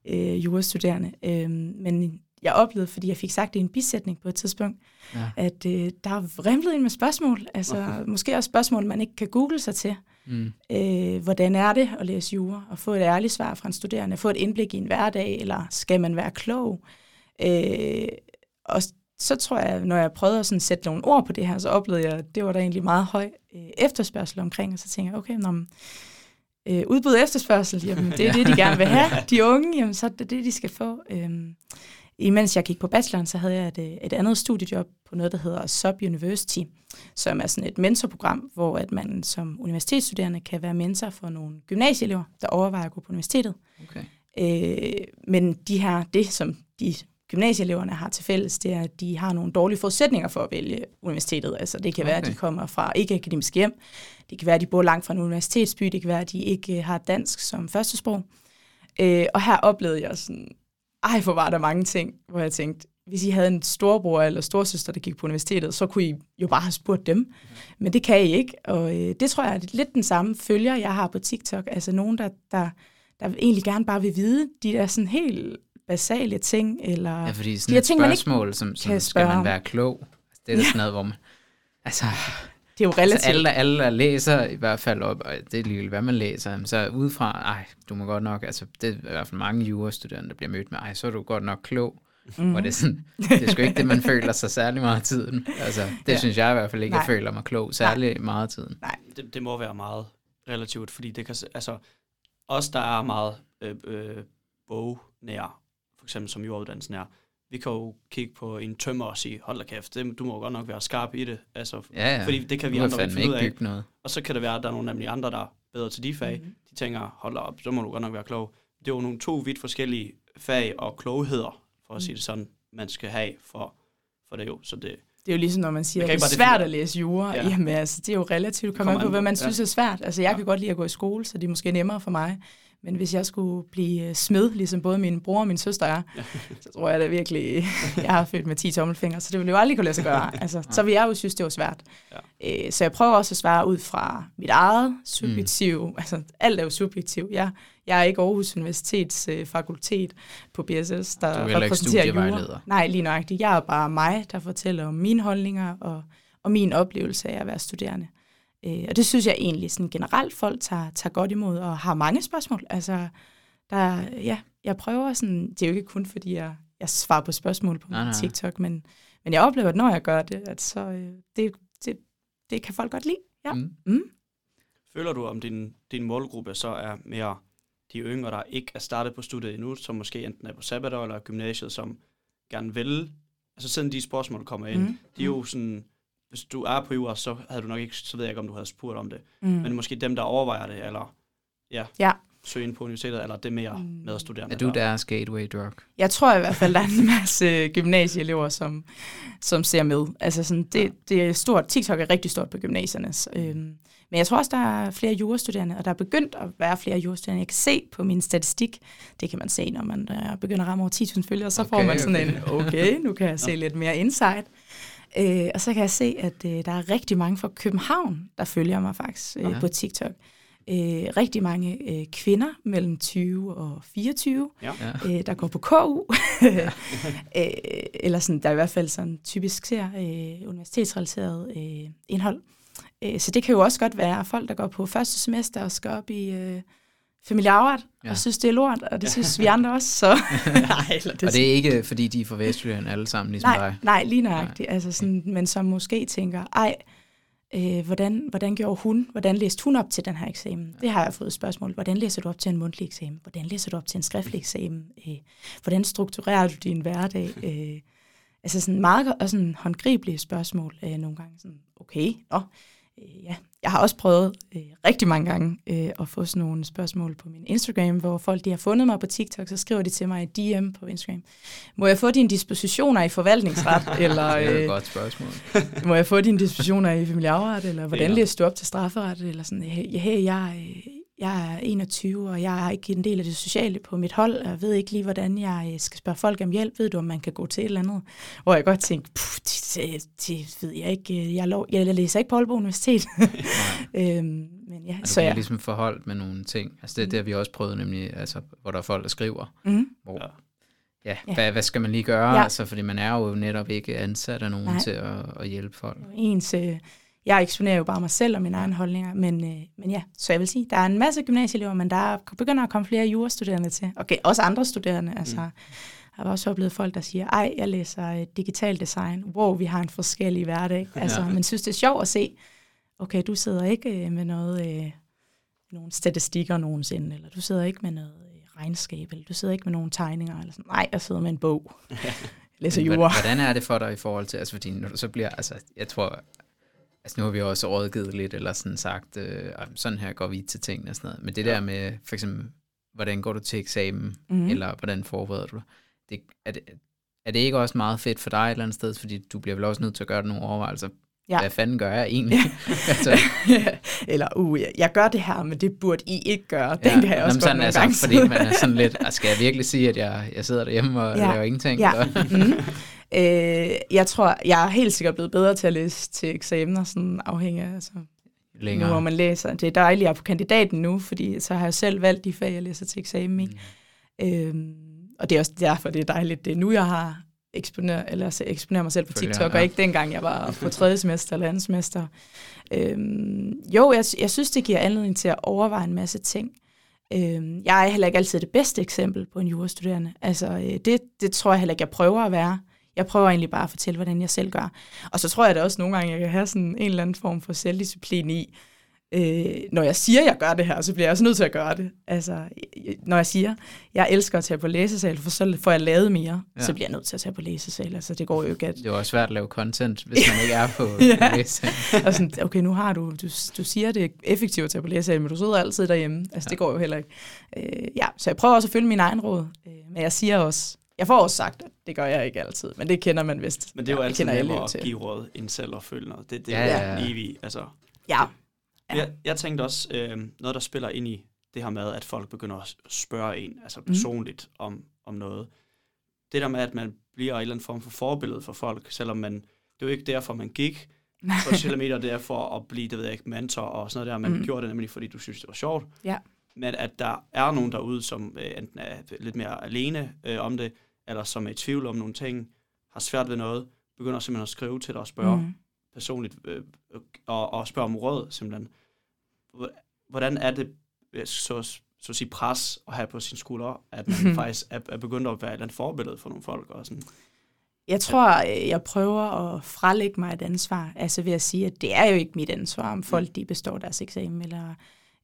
øh, jurastuderende. Øh, men jeg oplevede, fordi jeg fik sagt det i en bisætning på et tidspunkt, Ja. at øh, der er vrimlet ind med spørgsmål, altså måske også spørgsmål, man ikke kan google sig til. Mm. Øh, hvordan er det at læse jura, og få et ærligt svar fra en studerende, få et indblik i en hverdag, eller skal man være klog? Øh, og så tror jeg, når jeg prøvede at sådan sætte nogle ord på det her, så oplevede jeg, at det var der egentlig meget høj øh, efterspørgsel omkring, og så tænker jeg, okay, når man, øh, udbud og efterspørgsel, jamen, det er det, de gerne vil have, de unge, jamen, så er det det, de skal få. Øhm, imens jeg gik på bacheloren, så havde jeg et, øh, et andet studiejob på noget, der hedder Sub University, som er sådan et mentorprogram, hvor at man som universitetsstuderende kan være mentor for nogle gymnasieelever, der overvejer at gå på universitetet. Okay. Øh, men de her, det som de gymnasieeleverne har til fælles, det er, at de har nogle dårlige forudsætninger for at vælge universitetet. Altså det kan okay. være, at de kommer fra ikke-akademisk hjem. Det kan være, at de bor langt fra en universitetsby. Det kan være, at de ikke øh, har dansk som førstesprog. Øh, og her oplevede jeg sådan, ej, hvor var der mange ting, hvor jeg tænkte, hvis I havde en storbror eller storsøster, der gik på universitetet, så kunne I jo bare have spurgt dem. Men det kan I ikke, og øh, det tror jeg er lidt den samme følger, jeg har på TikTok. Altså nogen, der, der, der egentlig gerne bare vil vide de der sådan helt basale ting, eller... Ja, fordi sådan et ting, man spørgsmål, som, som kan skal man være klog, det er da sådan noget, hvor man... Altså, det er jo relativt... altså alle, der- alle, der læser i hvert fald op, og det er lige hvad man læser, så udefra, ej, du må godt nok, altså det er i hvert fald mange jurastuderende, der bliver mødt med, ej, så er du godt nok klog, Mhm. mm. og det er sådan, det er sgu ikke det, man føler sig særlig meget af tiden. Altså, det Ja. ja. synes jeg i hvert fald ikke, Nej. jeg føler mig klog særlig Nej. meget af tiden. det, det må være meget relativt, fordi det kan, altså, os, der er meget øh, øh, bognær, for eksempel som jorduddannelsen er, vi kan jo kigge på en tømmer og sige, hold da kæft, det, du må jo godt nok være skarp i det. Altså, Ja, ja. Fordi det kan vi andre ikke finde ud af. noget. Og så kan det være, at der er nogle nemlig andre, der er bedre til de fag. Mhm. De tænker, hold da op, så må du godt nok være klog. Det er jo nogle to vidt forskellige fag og klogheder, for at sige det sådan, man skal have for, for det jo. Så det, Det er jo ligesom, når man siger, Man at det er svært at læse jura. Ja. Ja. Jamen altså, det er jo relativt. Kommer Kommer an på, hvad man ja. synes er svært. Altså, jeg Ja. kan godt lide at gå i skole, så det er måske nemmere for mig. Men hvis jeg skulle blive øh, smed, ligesom både min bror og min søster er, så tror jeg da virkelig, jeg har født med 10 tommelfingre, så det ville jo aldrig kunne lade sig gøre. Altså, så vil jeg jo synes, det var svært. Ja. Øh, Så jeg prøver også at svare ud fra mit eget subjektiv. Mm. Altså, alt er jo subjektivt. Jeg, jeg er ikke Aarhus Universitets øh, fakultet på BSS, der Du er repræsenterer jura. Nej, lige nøjagtigt. Jeg er bare mig, der fortæller om mine holdninger og, og min oplevelse af at være studerende. Øh, og det synes jeg egentlig sådan generelt folk tager, tager godt imod og har mange spørgsmål. Altså, der, ja, jeg prøver sådan, det er jo ikke kun fordi, jeg, jeg svarer på spørgsmål på Nej. TikTok, men, men jeg oplever, at når jeg gør det, at så, øh, det, det, det kan folk godt lide. Ja. Mm. Mm. Føler du, om din, din målgruppe så er mere de yngre, der ikke er startet på studiet endnu, som måske enten er på sabbatår eller gymnasiet, som gerne vil, altså siden de spørgsmål kommer ind, Mm. de er jo sådan, hvis du er på jura, så havde du nok ikke, så ved jeg ikke, om du havde spurgt om det, Mm. men måske dem, der overvejer det, eller ja, Ja. søge ind på universitetet, eller det mere Mm. medstuderende. Er du der? deres gateway drug? Jeg tror i hvert fald, der er en masse gymnasieelever, som, som ser med. Altså sådan, det, det er stort. TikTok er rigtig stort på gymnasierne. så, Øhm, men jeg tror også, der er flere jurastuderende, og der er begyndt at være flere jurastuderende. Jeg kan se på min statistik, det kan man se, når man øh, begynder at ramme over 10.000 følgere, så okay, får man sådan okay. en, okay, nu kan jeg se lidt mere insight. Øh, og så kan jeg se, at øh, der er rigtig mange fra København, der følger mig faktisk øh, Ja. på TikTok. Øh, rigtig mange øh, kvinder mellem 20 og 24, Ja. Ja. øh, der går på KU, øh, eller sådan, der i hvert fald sådan typisk ser øh, universitetsrelateret øh, indhold. Øh, så det kan jo også godt være folk, der går på første semester og skal op i øh, familiearbejde, Ja. ja. og synes, det er lort, og det synes vi andre også. Så. nej, eller Og det er ikke, fordi de er fra Vestjylland alle sammen, ligesom nej, dig? nej, lige nøjagtigt. Altså sådan, men som måske tænker, ej, øh, hvordan, hvordan gjorde hun? Hvordan læste hun op til den her eksamen? Det har jeg fået spørgsmål. Hvordan læser du op til en mundtlig eksamen? Hvordan læser du op til en skriftlig eksamen? Øh, hvordan strukturerer du din hverdag? Øh, altså sådan meget og sådan håndgribelige spørgsmål øh, nogle gange. Sådan, okay, nå, øh, ja. Jeg har også prøvet øh, rigtig mange gange øh, at få sådan nogle spørgsmål på min Instagram, hvor folk de har fundet mig på TikTok, så skriver de til mig i DM på Instagram. Må jeg få dine dispositioner i forvaltningsret? eller Det er et øh, godt spørgsmål. må jeg få dine dispositioner i familieafret? Eller hvordan læser du op til strafferet? Eller sådan, hey, hey jeg, øh, jeg er 21, og jeg er ikke en del af det sociale på mit hold, og jeg ved ikke lige, hvordan jeg øh, skal spørge folk om hjælp. Ved du, om man kan gå til et eller andet? Hvor jeg godt tænkte, "Puh, det, det, det ved jeg ikke. Jeg, er lov, jeg læser ikke på Aalborg Universitet. øhm, men ja, Og så ja. ligesom forholdt med nogle ting. Altså det, det har vi også prøvet nemlig, altså, hvor der er folk, der skriver. Mm, Hvor, Ja. ja, Ja. Hvad, hvad skal man lige gøre? Ja. Altså, fordi man er jo netop ikke ansat af nogen Nej. til at, at hjælpe folk. ens, øh, jeg eksponerer jo bare mig selv og mine egne holdninger, men, øh, men ja, så jeg vil sige, der er en masse gymnasieelever, men der er, begynder at komme flere jurastuderende til. Okay, også andre studerende, altså. Mm. Jeg har også oplevet folk, der siger, ej, jeg læser øh, digital design. Wow, vi har en forskellig hverdag. Altså, Ja. Men synes, det er sjovt at se, okay, du sidder ikke øh, med noget, øh, nogle statistikker nogensinde, eller du sidder ikke med noget øh, regnskab, eller du sidder ikke med nogle tegninger, eller sådan. Nej, jeg sidder med en bog. Læser jura. Hvordan, hvordan er det for dig i forhold til, altså fordi når du så bliver, altså jeg tror, altså nu har vi også rådgivet lidt, eller sådan sagt, øh, "Ej, sådan her går vi til tingene og sådan noget. Men det der med, for eksempel, hvordan går du til eksamen, Mhm. mm. eller hvordan forbereder du dig? det? Er det, er det ikke også meget fedt for dig et eller andet sted, fordi du bliver vel også nødt til at gøre nogle overvejelser? Ja. Hvad fanden gør jeg egentlig? altså, Eller, uh, jeg, jeg gør det her, men det burde I ikke gøre. Den kan jeg også men godt sådan, altså, gange. fordi man er sådan lidt, altså, skal jeg virkelig sige, at jeg, jeg sidder derhjemme og Ja. ja. laver ingenting? Ja. Mm. Øh, jeg tror, jeg er helt sikkert blevet bedre til at læse til eksamener, sådan afhængig af, altså, Længere. nu hvor man læser. Det er dejligt, at jeg er på kandidaten nu, fordi så har jeg selv valgt de fag, jeg læser til eksamen i. Mm. Øhm, og det er også derfor, det er dejligt. Det er nu, jeg har eksponeret, eller altså eksponeret mig selv på Følger, TikTok, ja. og ikke dengang, jeg var på tredje semester eller andet semester. Øhm, jo, jeg, jeg synes, det giver anledning til at overveje en masse ting. Øhm, jeg er heller ikke altid det bedste eksempel på en jurastuderende. Altså, øh, det, det tror jeg heller ikke, jeg prøver at være. Jeg prøver egentlig bare at fortælle, hvordan jeg selv gør. Og så tror jeg da også nogle gange, jeg kan have sådan en eller anden form for selvdisciplin i, øh, når jeg siger, jeg gør det her, så bliver jeg også nødt til at gøre det. Altså, når jeg siger, jeg elsker at tage på læsesal, for så får jeg lavet mere, Ja. så bliver jeg nødt til at tage på læsesal. Altså, det går jo ikke at... Det er også svært at lave content, hvis man ikke er på, Ja. læsning. Og sådan, okay, nu har du, du, du siger, det er effektivt at tage på læsesal, men du sidder altid derhjemme. Altså, Ja. det går jo heller ikke. Øh, ja, så jeg prøver også at følge min egen råd, øh, men jeg siger også, jeg får også sagt, at det gør jeg ikke altid, men det kender man vist. Men det er jo Ja, altid nemmere at give råd end selv at føle noget. Det, det Ja, er ja, evigt. Altså, Ja, Ja. Jeg, jeg tænkte også, øh, noget der spiller ind i det her med, at folk begynder at spørge en, altså personligt, mm. om, om noget. Det der med, at man bliver en eller anden form for forbillede for folk, selvom man, det er jo ikke derfor, man gik på sociale medier, det er for at blive, det ved jeg ikke, mentor og sådan noget der. Man mm. gjorde det nemlig, fordi du synes, det var sjovt. Ja. Men at der er nogen derude, som øh, enten er lidt mere alene øh, om det, eller som er i tvivl om nogle ting, har svært ved noget, begynder simpelthen at skrive til dig og spørge mm mm. personligt øh, og, og spørge om råd simpelthen. Hvor- Hvordan er det, øh, så så at sige, pres at have på sin skulder, at man faktisk er, er begyndt at være et eller andet forbillede for nogle folk. Og sådan. Jeg tror, øh, jeg prøver at frelægge mig et ansvar, altså ved at sige, at det er jo ikke mit ansvar, om folk de består deres eksamen eller,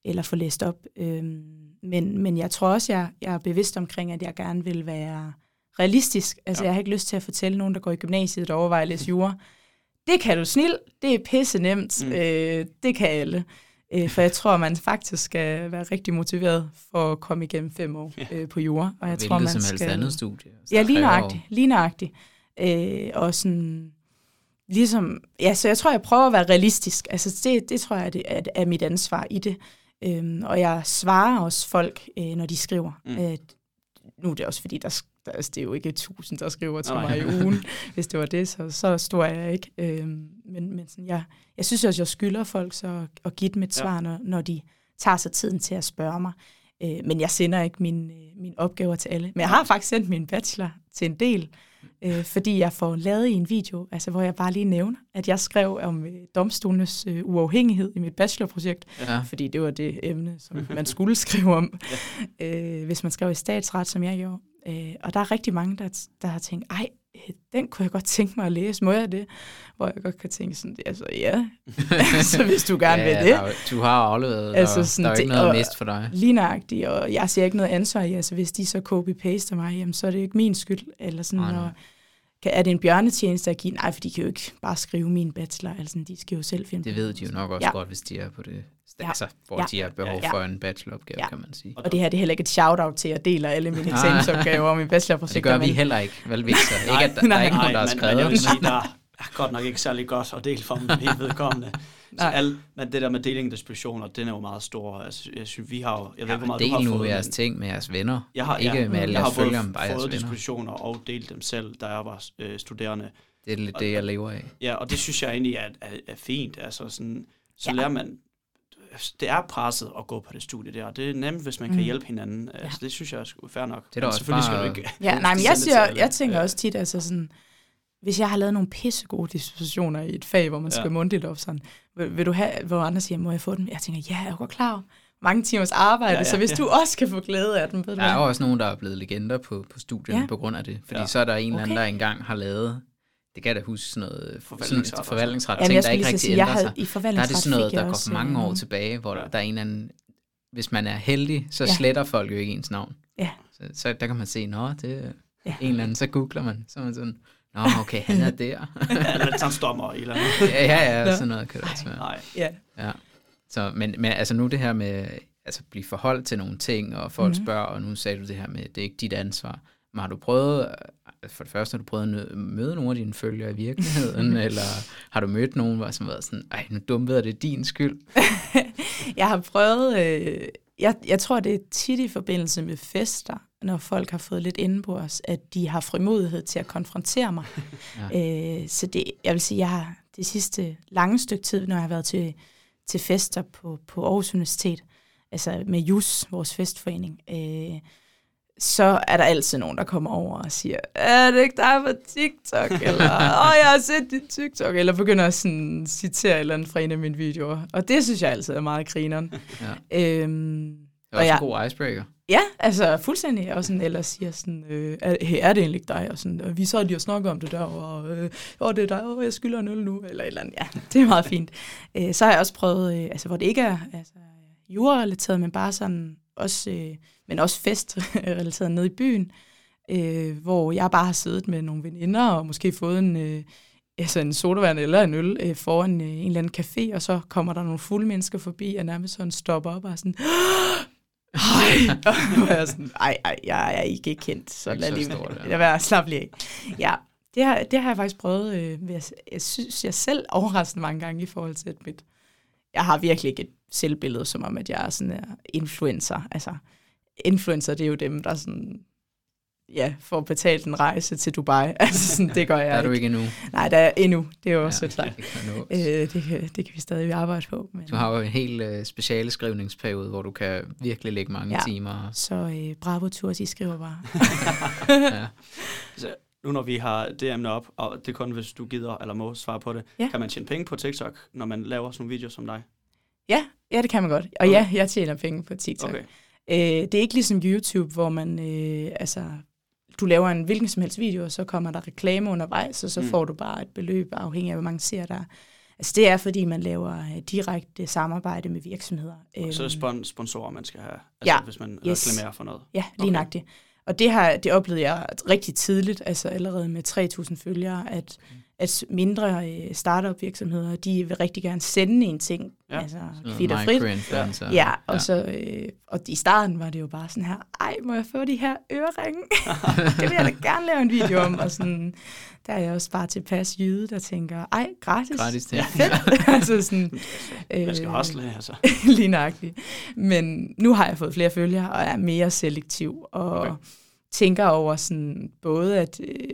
eller får læst op. Øhm, men, men jeg tror også, jeg, jeg er bevidst omkring, at jeg gerne vil være realistisk. Altså, ja. jeg har ikke lyst til at fortælle nogen, der går i gymnasiet, der overvejer at læse jura. Det kan du snil, det er pisse nemt, mm. øh, det kan alle. Øh, for jeg tror, man faktisk skal være rigtig motiveret for at komme igennem fem år øh, på jura. Og jeg Hvilket tror, man som helst skal... andet studie. Ja. Lige nøjagtigt. Øh, og sådan, ligesom, ja, så jeg tror, jeg prøver at være realistisk. Altså, det, det tror jeg, det er, er mit ansvar i det. Øhm, og jeg svarer også folk, øh, når de skriver. Mm. Øh, nu er det også fordi, der, der, altså, det er jo ikke tusind, der skriver til Nej. mig i ugen. Hvis det var det, så, så stor er jeg ikke. Øhm, men men sådan, jeg, jeg synes også, jeg skylder folk så at give dem et svar, ja. når, når de tager sig tiden til at spørge mig. Øh, men jeg sender ikke mine, øh, mine opgaver til alle. Men jeg har faktisk sendt min bachelor til en del, øh, fordi jeg får lavet en video, altså, hvor jeg bare lige nævner, at jeg skrev om øh, domstolenes øh, uafhængighed i mit bachelorprojekt, ja. fordi det var det emne, som man skulle skrive om, ja. øh, hvis man skrev i statsret, som jeg gjorde. Øh, og der er rigtig mange, der, der har tænkt, ej, øh, den kunne jeg godt tænke mig at læse. Må jeg det? Hvor jeg godt kan tænke sådan, altså ja, altså, hvis du gerne ja, vil det. Der, du har afleveret, altså, sådan, der er ikke noget mest for dig. Lige nøjagtigt, og jeg ser ikke noget ansvar i, altså hvis de så copy-paster mig, jamen, så er det ikke min skyld. Eller sådan, nej, nej. Og, kan, er det en bjørnetjeneste at give? Nej, for de kan jo ikke bare skrive min bachelor, altså de skal jo selv finde Det ved de jo nok også ja. godt, hvis de er på det ja. altså, hvor ja. de har behov ja. for en bacheloropgave, ja. kan man sige. Og det her det er heller ikke et shout-out til, at jeg deler alle mine eksamensopgaver og min bachelorprojekt. Det gør vi heller ikke, vel Victor? Ikke, at der, der er ikke nogen, der har skrevet. Men, men jeg vil sige, der er godt nok ikke særlig godt at dele for dem helt vedkommende. Så al, men det der med deling af dispositioner, den er jo meget stor. Altså, jeg synes, vi har jo... Jeg ved, ja, hvor meget del du har nu fået, jeres ting med jeres venner. Jeg har, ikke ja, med alle jeres følgere, bare jeres venner. Jeg har fået dispositioner og delt dem selv, da jeg var øh, studerende. Det er lidt det, jeg lever af. Ja, og det synes jeg egentlig er, er, er fint. Altså sådan, så ja. lærer man det er presset at gå på det studie der. Det er nemt, hvis man kan mm. hjælpe hinanden. Ja. Altså, det synes jeg er fair nok. Det er da også selvfølgelig bare... skal du ikke... Ja, nej, men jeg, siger, jeg tænker også tit, altså sådan, hvis jeg har lavet nogle pissegode dispositioner i et fag, hvor man ja. skal mundtligt op sådan, vil, vil, du have, hvor andre siger, må jeg få dem? Jeg tænker, ja, jeg er godt klar mange timers arbejde, ja, ja, så hvis ja. du også kan få glæde af dem. Ved der er også nogen, der er blevet legender på, på studierne ja. på grund af det. Fordi ja. så er der en eller anden, der engang har lavet det kan jeg da huske sådan noget forvaltningsret, forvaltningsret ting, der ikke rigtig sige, ændrer sig. I der er det sådan noget, der går for mange år tilbage, hvor ja. der er en eller anden, hvis man er heldig, så ja. sletter folk jo ikke ens navn. Ja. Så, så der kan man se, nå, det er ja. en eller anden, så googler man, så er man sådan, nå, okay, han er der. eller sådan stommer eller noget. ja, ja, ja, sådan noget kan det også være. Nej, ja. ja. Så, men, men altså nu det her med, altså blive forholdt til nogle ting, og folk mm-hmm. spørger, og nu sagde du det her med, det er ikke dit ansvar. Men har du prøvet for det første har du prøvet at møde nogle af dine følgere i virkeligheden, eller har du mødt nogen, hvor som været sådan, ej, nu dumpede det din skyld? jeg har prøvet, øh, jeg, jeg tror, det er tit i forbindelse med fester, når folk har fået lidt inde på os, at de har frimodighed til at konfrontere mig. ja. øh, så det, jeg vil sige, jeg har det sidste lange stykke tid, når jeg har været til, til fester på, på Aarhus Universitet, altså med JUS, vores festforening, øh, så er der altid nogen, der kommer over og siger, er det ikke dig på TikTok? Eller, åh, jeg har set dit TikTok. Eller begynder at sådan, citere et eller andet fra en af mine videoer. Og det synes jeg altid er meget grineren. Ja. Øhm, det er også en god icebreaker. Ja, altså fuldstændig. Og sådan, eller siger sådan, øh, er, er det egentlig dig? Og sådan, vi så lige og snakke om det der, og øh, åh, det er dig, og jeg skylder en øl nu, eller et eller andet. Ja, det er meget fint. Øh, så har jeg også prøvet, øh, altså hvor det ikke er altså, jordrelateret, men bare sådan også... Øh, men også festrelateret nede i byen, øh, hvor jeg bare har siddet med nogle veninder og måske fået en, øh, altså en sodavand eller en øl øh, foran øh, en eller anden café, og så kommer der nogle fulde mennesker forbi, og nærmest sådan stopper op og sådan, Ej, og jeg er sådan, ej, ej, jeg er ikke kendt, så lad lige det være slap lige af. Ja, det har, det har jeg faktisk prøvet, øh, jeg, jeg synes, jeg selv overraskende mange gange i forhold til, at mit, jeg har virkelig ikke et selvbillede, som om, at jeg er sådan en influencer. Altså, influencer, det er jo dem, der sådan, ja, får betalt en rejse til Dubai. altså sådan, det gør jeg Der er du ikke endnu. Nej, der er endnu. Det er jo også ja, klart. Det kan, øh, det, kan, det kan vi stadig arbejde på. Men... Du har jo en helt uh, speciale skrivningsperiode, hvor du kan virkelig lægge mange ja, timer. så øh, bravo Tours, I skriver bare. ja. Så nu når vi har det emne op, og det er kun hvis du gider eller må svare på det, ja. kan man tjene penge på TikTok, når man laver sådan nogle videoer som dig? Ja, ja det kan man godt. Og okay. ja, jeg tjener penge på TikTok. Okay. Øh, det er ikke ligesom YouTube, hvor man, øh, altså, du laver en hvilken som helst video, og så kommer der reklame undervejs, og så mm. får du bare et beløb, afhængig af, hvor mange ser der. Altså det er, fordi man laver øh, direkte samarbejde med virksomheder. Og så er det Øhm, spon- sponsorer, man skal have, altså Ja, hvis man yes. reklamerer for noget. Ja, lige Okay. nøjagtigt. Og det, har, det oplevede jeg rigtig tidligt, altså allerede med 3.000 følgere, at, at mindre øh, startup-virksomheder, de vil rigtig gerne sende en ting, Ja. ja. altså kvitt og frit. microinfluencer. Ja, og, ja. Så, øh, og i starten var det jo bare sådan her, ej, må jeg få de her øreringe? det vil jeg da gerne lave en video om. Og sådan, der er jeg også bare tilpas jyde, der tænker, ej, gratis. Gratis ting. altså sådan, Jeg skal øh, hostle, altså. lige nøjagtigt. Men nu har jeg fået flere følgere, og er mere selektiv, og okay. tænker over sådan, både at øh,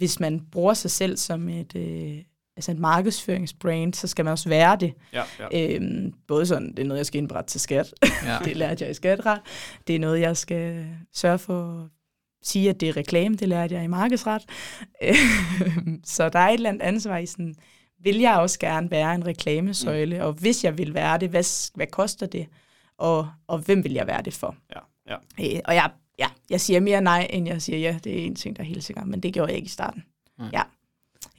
hvis man bruger sig selv som et, øh, altså et markedsføringsbrand, så skal man også være det. Ja, ja. Øhm, både sådan, det er noget, jeg skal indberette til skat. Ja. det lærte jeg i skatret. Det er noget, jeg skal sørge for at sige, at det er reklame. Det lærte jeg i markedsret. Så der er et eller andet ansvar i sådan, vil jeg også gerne være en reklamesøjle? Mm. Og hvis jeg vil være det, hvad, hvad koster det? Og, og hvem vil jeg være det for? ja, ja. Øh, og jeg, ja, jeg siger mere nej, end jeg siger ja. Det er en ting, der er helt sikkert. Men det gjorde jeg ikke i starten. Nej. Ja.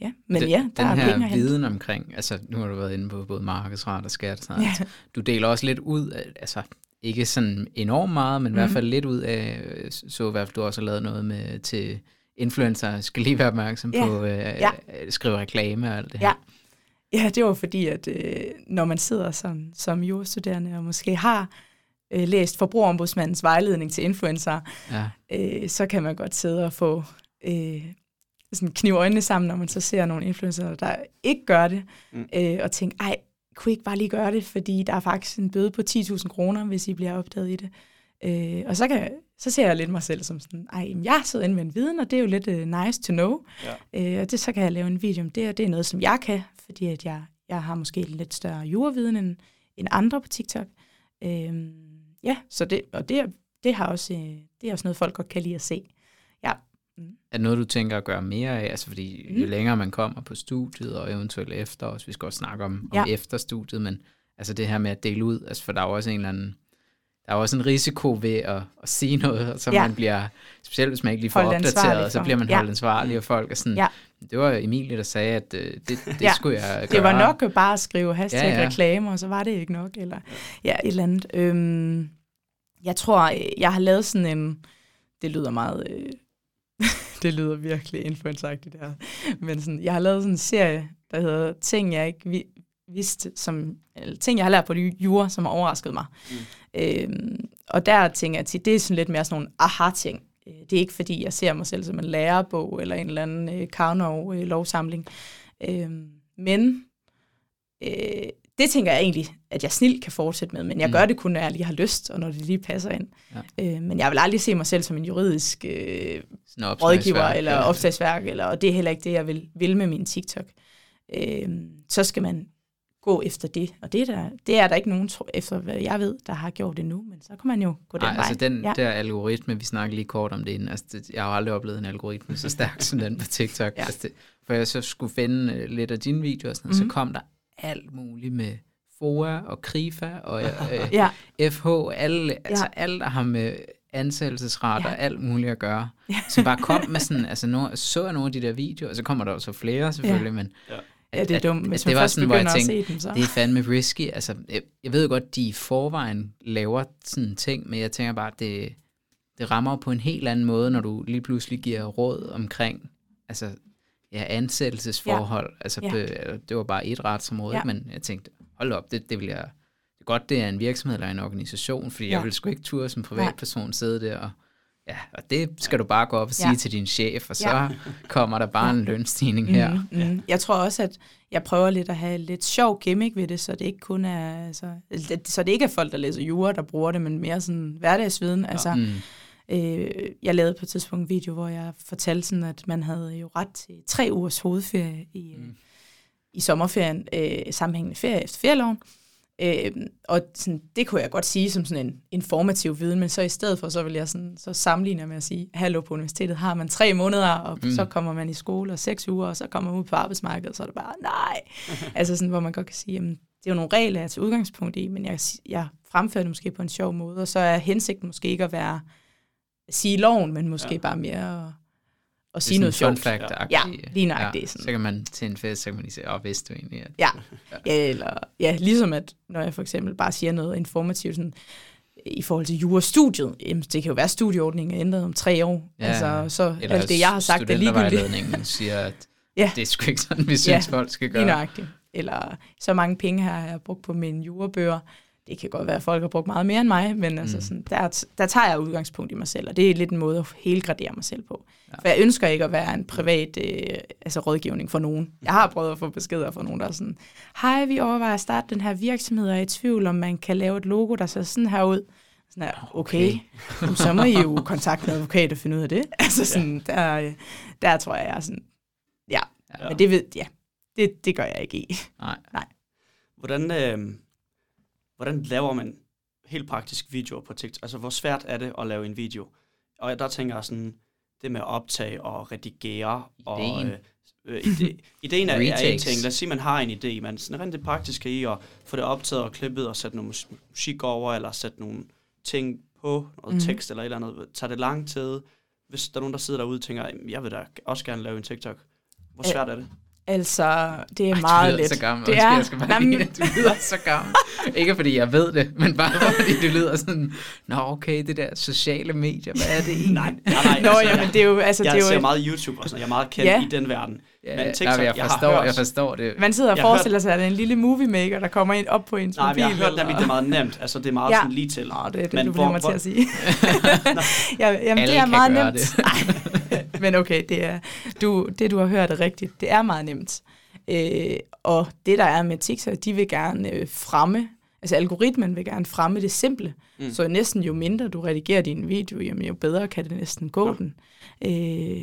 Ja, men den, ja, der den er her penge viden omkring, altså nu har du været inde på både markedsret og skat, sådan, Ja. du deler også lidt ud altså ikke sådan enormt meget, men mm. i hvert Mhm. fald lidt ud af, øh, så i hvert fald du også har lavet noget med til influencer, skal lige være opmærksom Ja. på øh, Ja. ja. skrive reklame og alt det her. Ja. Ja, det var fordi, at øh, når man sidder som, som jurastuderende og måske har øh, læst forbrugerombudsmandens vejledning til influencer, Ja. øh, så kan man godt sidde og få øh, sådan knive øjnene sammen, når man så ser nogle influencer, der ikke gør det, Mm. øh, og tænke, ej, kunne I ikke bare lige gøre det, fordi der er faktisk en bøde på 10.000 kroner, hvis I bliver opdaget i det. Øh, og så, kan, så ser jeg lidt mig selv som sådan, ej, jamen, jeg sidder inde med en viden, og det er jo lidt uh, nice to know. Ja. Øh, og det, så kan jeg lave en video om det, og det er noget, som jeg kan, fordi at jeg, jeg har måske lidt større jureviden end, end andre på TikTok. Øh, ja, så det, og det, det, har også, øh, det er også noget, folk godt kan lide at se. Er det noget, du tænker at gøre mere af? Altså fordi mm. jo Mm. længere man kommer på studiet, og eventuelt efter også, vi skal også snakke om, om Ja. efter studiet, men altså det her med at dele ud, altså for der er jo også en eller anden, der er også en risiko ved at, at sige noget, så Ja. man bliver, specielt hvis man ikke lige får opdateret, så bliver man Ja. holdt ansvarlig, og folk er sådan, Ja. Det var Emilie, der sagde, at øh, det, det Ja. skulle jeg gøre. Det var nok bare at skrive hashtag Ja, ja, ja. ja. reklame, og så var det ikke nok, eller ja, et eller andet. Øhm, jeg tror, jeg har lavet sådan en, det lyder meget, øh, det lyder virkelig influenceragtigt det her, men sådan, jeg har lavet sådan en serie, der hedder Ting, jeg ikke vi, vidste, som, eller ting, jeg har lært på det jure, som har overrasket mig. Mm. Mm. Øhm, og der tænker jeg til, det er sådan lidt mere sådan nogle aha-ting. Øh, Det er ikke, fordi jeg ser mig selv som en lærebog, eller en eller anden øh, Karnov-lovsamling. Øhm, men øh, det tænker jeg egentlig, at jeg snilt kan fortsætte med, men jeg Mm. gør det kun, når jeg lige har lyst, og når det lige passer ind. Ja. Øh, men jeg vil aldrig se mig selv som en juridisk øh, rådgiver eller opslagsværk, eller, og det er heller ikke det, jeg vil, vil med min TikTok. Øh, så skal man gå efter det, og det er der, det er der ikke nogen, efter hvad jeg ved, der har gjort det nu, men så kan man jo gå den Nej, vej. altså den ja. der algoritme, vi snakkede lige kort om det inden, altså det, jeg har aldrig oplevet en algoritme så stærk som den på TikTok. Ja. Altså det, for jeg så skulle finde øh, lidt af dine videoer, og sådan, mm-hmm. så Mhm. kom der alt muligt med FOA og KRIFA og øh, Ja, FH, alle, altså Ja. alt, der har med ansættelsesret Ja. og alt muligt at gøre, Ja. som bare kom med sådan, altså no, så jeg nogle af de der videoer, og så kommer der jo så flere selvfølgelig, ja. men Ja. Ja, det er dumt. Hvis det var sådan, hvor jeg tænkte, dem, så... det er fandme risky. Altså, jeg, jeg ved godt, de i forvejen laver sådan ting, men jeg tænker bare, det, det rammer på en helt anden måde, når du lige pludselig giver råd omkring altså, ja, ansættelsesforhold. Ja. Altså, Ja. Det var bare et retsområde, ja. Men jeg tænkte, hold op, det, det vil jeg... Det er godt, det er en virksomhed eller en organisation, fordi. Ja. jeg vil sgu ikke turde som privatperson sidde der og Ja, og det skal du bare gå op og sige Ja. til din chef, og så Ja. kommer der bare en lønstigning her. Mm, mm. Jeg tror også, at jeg prøver lidt at have lidt sjov gimmick ved det, så det ikke kun er, altså, så det ikke er folk, der læser jura, der bruger det, men mere sådan hverdagsviden. Altså, Mm. øh, jeg lavede på et tidspunkt en video, hvor jeg fortalte sådan, at man havde jo ret til tre ugers hovedferie i, Mm. mm. i sommerferien, øh, sammenhængende ferie efter ferieloven. Øh, og sådan, det kunne jeg godt sige som sådan en informativ viden, men så i stedet for, så vil jeg sådan, så sammenligne med at sige, hallo på universitetet har man tre måneder, og Mm. så kommer man i skole og seks uger, og så kommer man ud på arbejdsmarkedet, så er det bare, nej. altså sådan, hvor man godt kan sige, jamen, det er jo nogle regler, jeg er til udgangspunkt i, men jeg, jeg fremføre det måske på en sjov måde, og så er hensigten måske ikke at være at sige loven, men måske ja. bare mere at, Det sige noget sjovt. fact Ja, lige nøjagtigt, sådan. Så kan man til en fest, så kan man lige sige, åh, vidste du egentlig, at... Ja. Ja, eller, ja, ligesom at når jeg for eksempel bare siger noget informativt sådan, i forhold til jurastudiet, jamen, det kan jo være, at studieordningen er ændret om tre år. Ja, altså, så Eller alt det, jeg har sagt, er ligegyldigt. siger, at Ja. det er sgu ikke sådan, vi synes, folk skal Lige gøre. nøjagtigt. Eller så mange penge her har jeg brugt på mine jurabøger. Det kan godt være, at folk har brugt meget mere end mig, men altså Mm. sådan, der, der tager jeg udgangspunkt i mig selv, og det er lidt en måde at helgradere mig selv på. Ja. Ja. For jeg ønsker ikke at være en privat øh, altså rådgivning for nogen. Jeg har prøvet at få beskeder fra nogen, der er sådan, hej, vi overvejer at starte den her virksomhed, og er i tvivl, om man kan lave et logo, der ser sådan her ud. Sådan her, okay, okay. Jamen, så må I jo kontakte en advokat og finde ud af det. Altså sådan, der, øh, der tror jeg, jeg er sådan, ja, Ja. ja. men det ved, ja, det, det gør jeg ikke i. Nej. Hvordan, øh, hvordan laver man helt praktisk videoer på TikTok? Altså, hvor svært er det at lave en video? Og der tænker jeg sådan, det med at optage og redigere. Og, Ideen. øh, øh, ide, ideen er, er en ting. Lad os sige, man har en idé, men sådan rent det praktiske i at få det optaget og klippet og sætte noget mus- musik over, eller sætte nogle ting på, noget Mhm. tekst eller et eller andet. Tager det lang tid? Hvis der er nogen, der sidder derude og tænker, "Jamen, jeg vil da også gerne lave en TikTok. Hvor svært er det? Altså, det er Ej, meget du lyder let. så gammel. Det er, jeg skal bare Nej, lige, du lyder så gammel. Ikke fordi jeg ved det, men bare fordi du lyder sådan, nå okay, det der sociale medier, hvad er det egentlig? Nej, nej, nej. Nå, altså, jamen, det er jo, altså, jeg det er ser jo, meget YouTube og sådan. Jeg er meget kendt Ja. i den verden. Ja, Men nej, TikTok, men jeg jeg forstår, hørt- jeg forstår det. man sidder og Jeg forestiller sig, at det er en lille movie maker, der kommer ind op på ens Nej, mobil. jeg har hørt eller- nemlig, det er meget nemt. Altså, det er meget Ja. sådan lige til. Nå, det er det, Men du hvor- bliver mig til at sige. ja, jamen, Alle det er kan meget gøre nemt. Nej, men okay, det, er, du, det du har hørt er rigtigt. Det er meget nemt. Øh, og det, der er med TikTok, de vil gerne øh, fremme, altså algoritmen vil gerne fremme det simple. Mm. Så næsten jo mindre du redigerer din video, jamen, jo bedre kan det næsten gå Nå. den. Øh,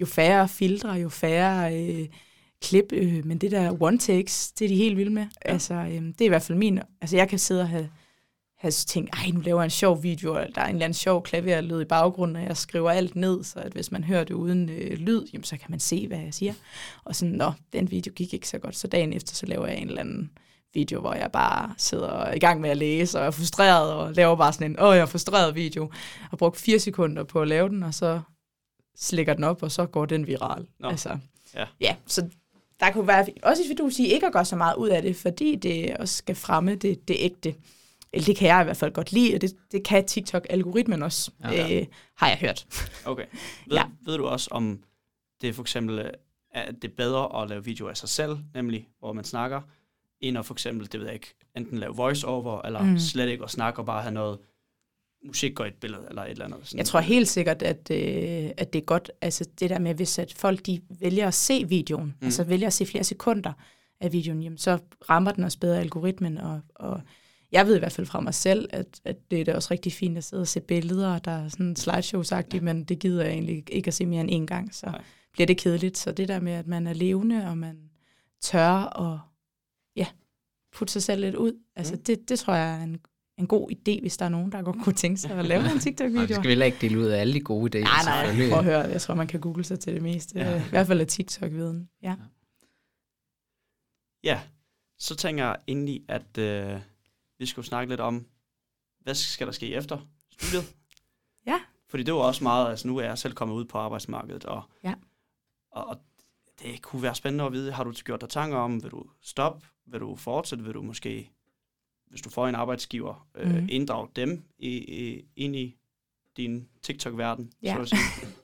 jo færre filtre, jo færre øh, klip, øh, men det der one takes, det er de helt vilde med. Ja. Altså, øh, det er i hvert fald min, altså jeg kan sidde og have, have tænkt, ej, nu laver jeg en sjov video, og der er en eller anden sjov klaverlyd i baggrunden, og jeg skriver alt ned, så at hvis man hører det uden øh, lyd, jamen, så kan man se, hvad jeg siger. Og sådan, nå, den video gik ikke så godt, så dagen efter, så laver jeg en eller anden video, hvor jeg bare sidder i gang med at læse, og er frustreret, og laver bare sådan en, åh, jeg er frustreret video, og brugt fire sekunder på at lave den, og så slækker den op, og så går den viral. Nå. Altså, Ja. ja, så der kunne være, også hvis du sige, ikke at gøre så meget ud af det, fordi det også skal fremme det, det ægte. Eller det kan jeg i hvert fald godt lide, og det, det kan TikTok-algoritmen også, Ja. ja. øh, har jeg hørt. Okay. Ved, Ja. ved du også, om det for eksempel øh, er det bedre at lave videoer af sig selv, nemlig hvor man snakker, end at for eksempel, det ved jeg ikke, enten lave voice-over, eller. Mm. slet ikke at snakke og bare have noget musik og et billede, eller et eller andet. Sådan. Jeg tror helt sikkert, at, øh, at det er godt, altså det der med, hvis at folk de vælger at se videoen, Mm. altså vælger at se flere sekunder af videoen, jamen, så rammer den også bedre algoritmen, og, og jeg ved i hvert fald fra mig selv, at, at det er da også rigtig fint at sidde og se billeder, der er sådan slideshows-agtigt, men det gider jeg egentlig ikke at se mere end en gang, så Nej. Bliver det kedeligt. Så det der med, at man er levende, og man tør at ja, putte sig selv lidt ud, altså Mm. det, det tror jeg er en, en god idé, hvis der er nogen, der godt kunne tænke sig at lave en vi TikTok-video. skal heller ikke dele ud af alle de gode idéer, Nej, nej, prøv at høre. Jeg tror, man kan google sig til det meste. Ja. Ja. I hvert fald af TikTok-viden. Ja. Ja, så tænker jeg egentlig, at øh, vi skulle snakke lidt om, hvad skal der ske efter studiet? Ja. Fordi det var også meget, altså nu er jeg selv kommet ud på arbejdsmarkedet, og, Ja. og, og det kunne være spændende at vide, har du gjort dig tanker om, vil du stoppe, vil du fortsætte, vil du måske, hvis du får en arbejdsgiver, øh, Mhm. inddrage dem i, i, ind i din TikTok-verden? Ja. Så at sige.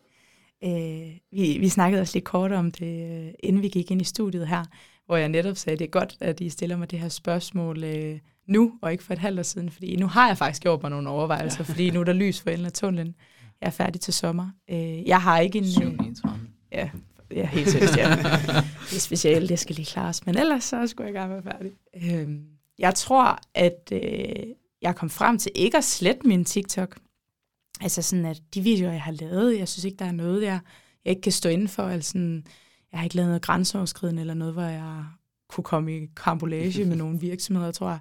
Øh, vi, vi snakkede også lidt kort om det, øh, inden vi gik ind i studiet her, hvor jeg netop sagde, at det er godt, at I stiller mig det her spørgsmål øh, nu, og ikke for et halvt år siden, fordi nu har jeg faktisk gjort mig nogle overvejelser, ja. fordi nu er der lys for enden af tunnelen. Jeg er færdig til sommer. Øh, jeg har ikke en... 739. Ja, ja helt seriøst, ja. Det er specielt, det skal lige klares. Men ellers så skulle jeg gerne være færdig. Øhm, jeg tror, at øh, jeg kom frem til ikke at slette min TikTok. Altså sådan, at de videoer, jeg har lavet, jeg synes ikke, der er noget, jeg, jeg ikke kan stå inden for. Altså sådan, jeg har ikke lavet noget grænseoverskridende eller noget, hvor jeg kunne komme i karambolage med nogle virksomheder, tror jeg.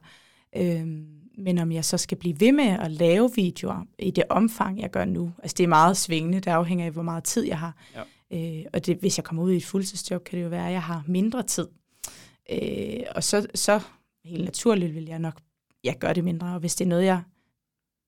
Øhm, men om jeg så skal blive ved med at lave videoer i det omfang, jeg gør nu. Altså det er meget svingende, det afhænger af, hvor meget tid jeg har. Øh, og det, hvis jeg kommer ud i et fuldtidsjob, kan det jo være, at jeg har mindre tid. Øh, og så, så helt naturligt vil jeg nok jeg gør det mindre. Og hvis det er noget, jeg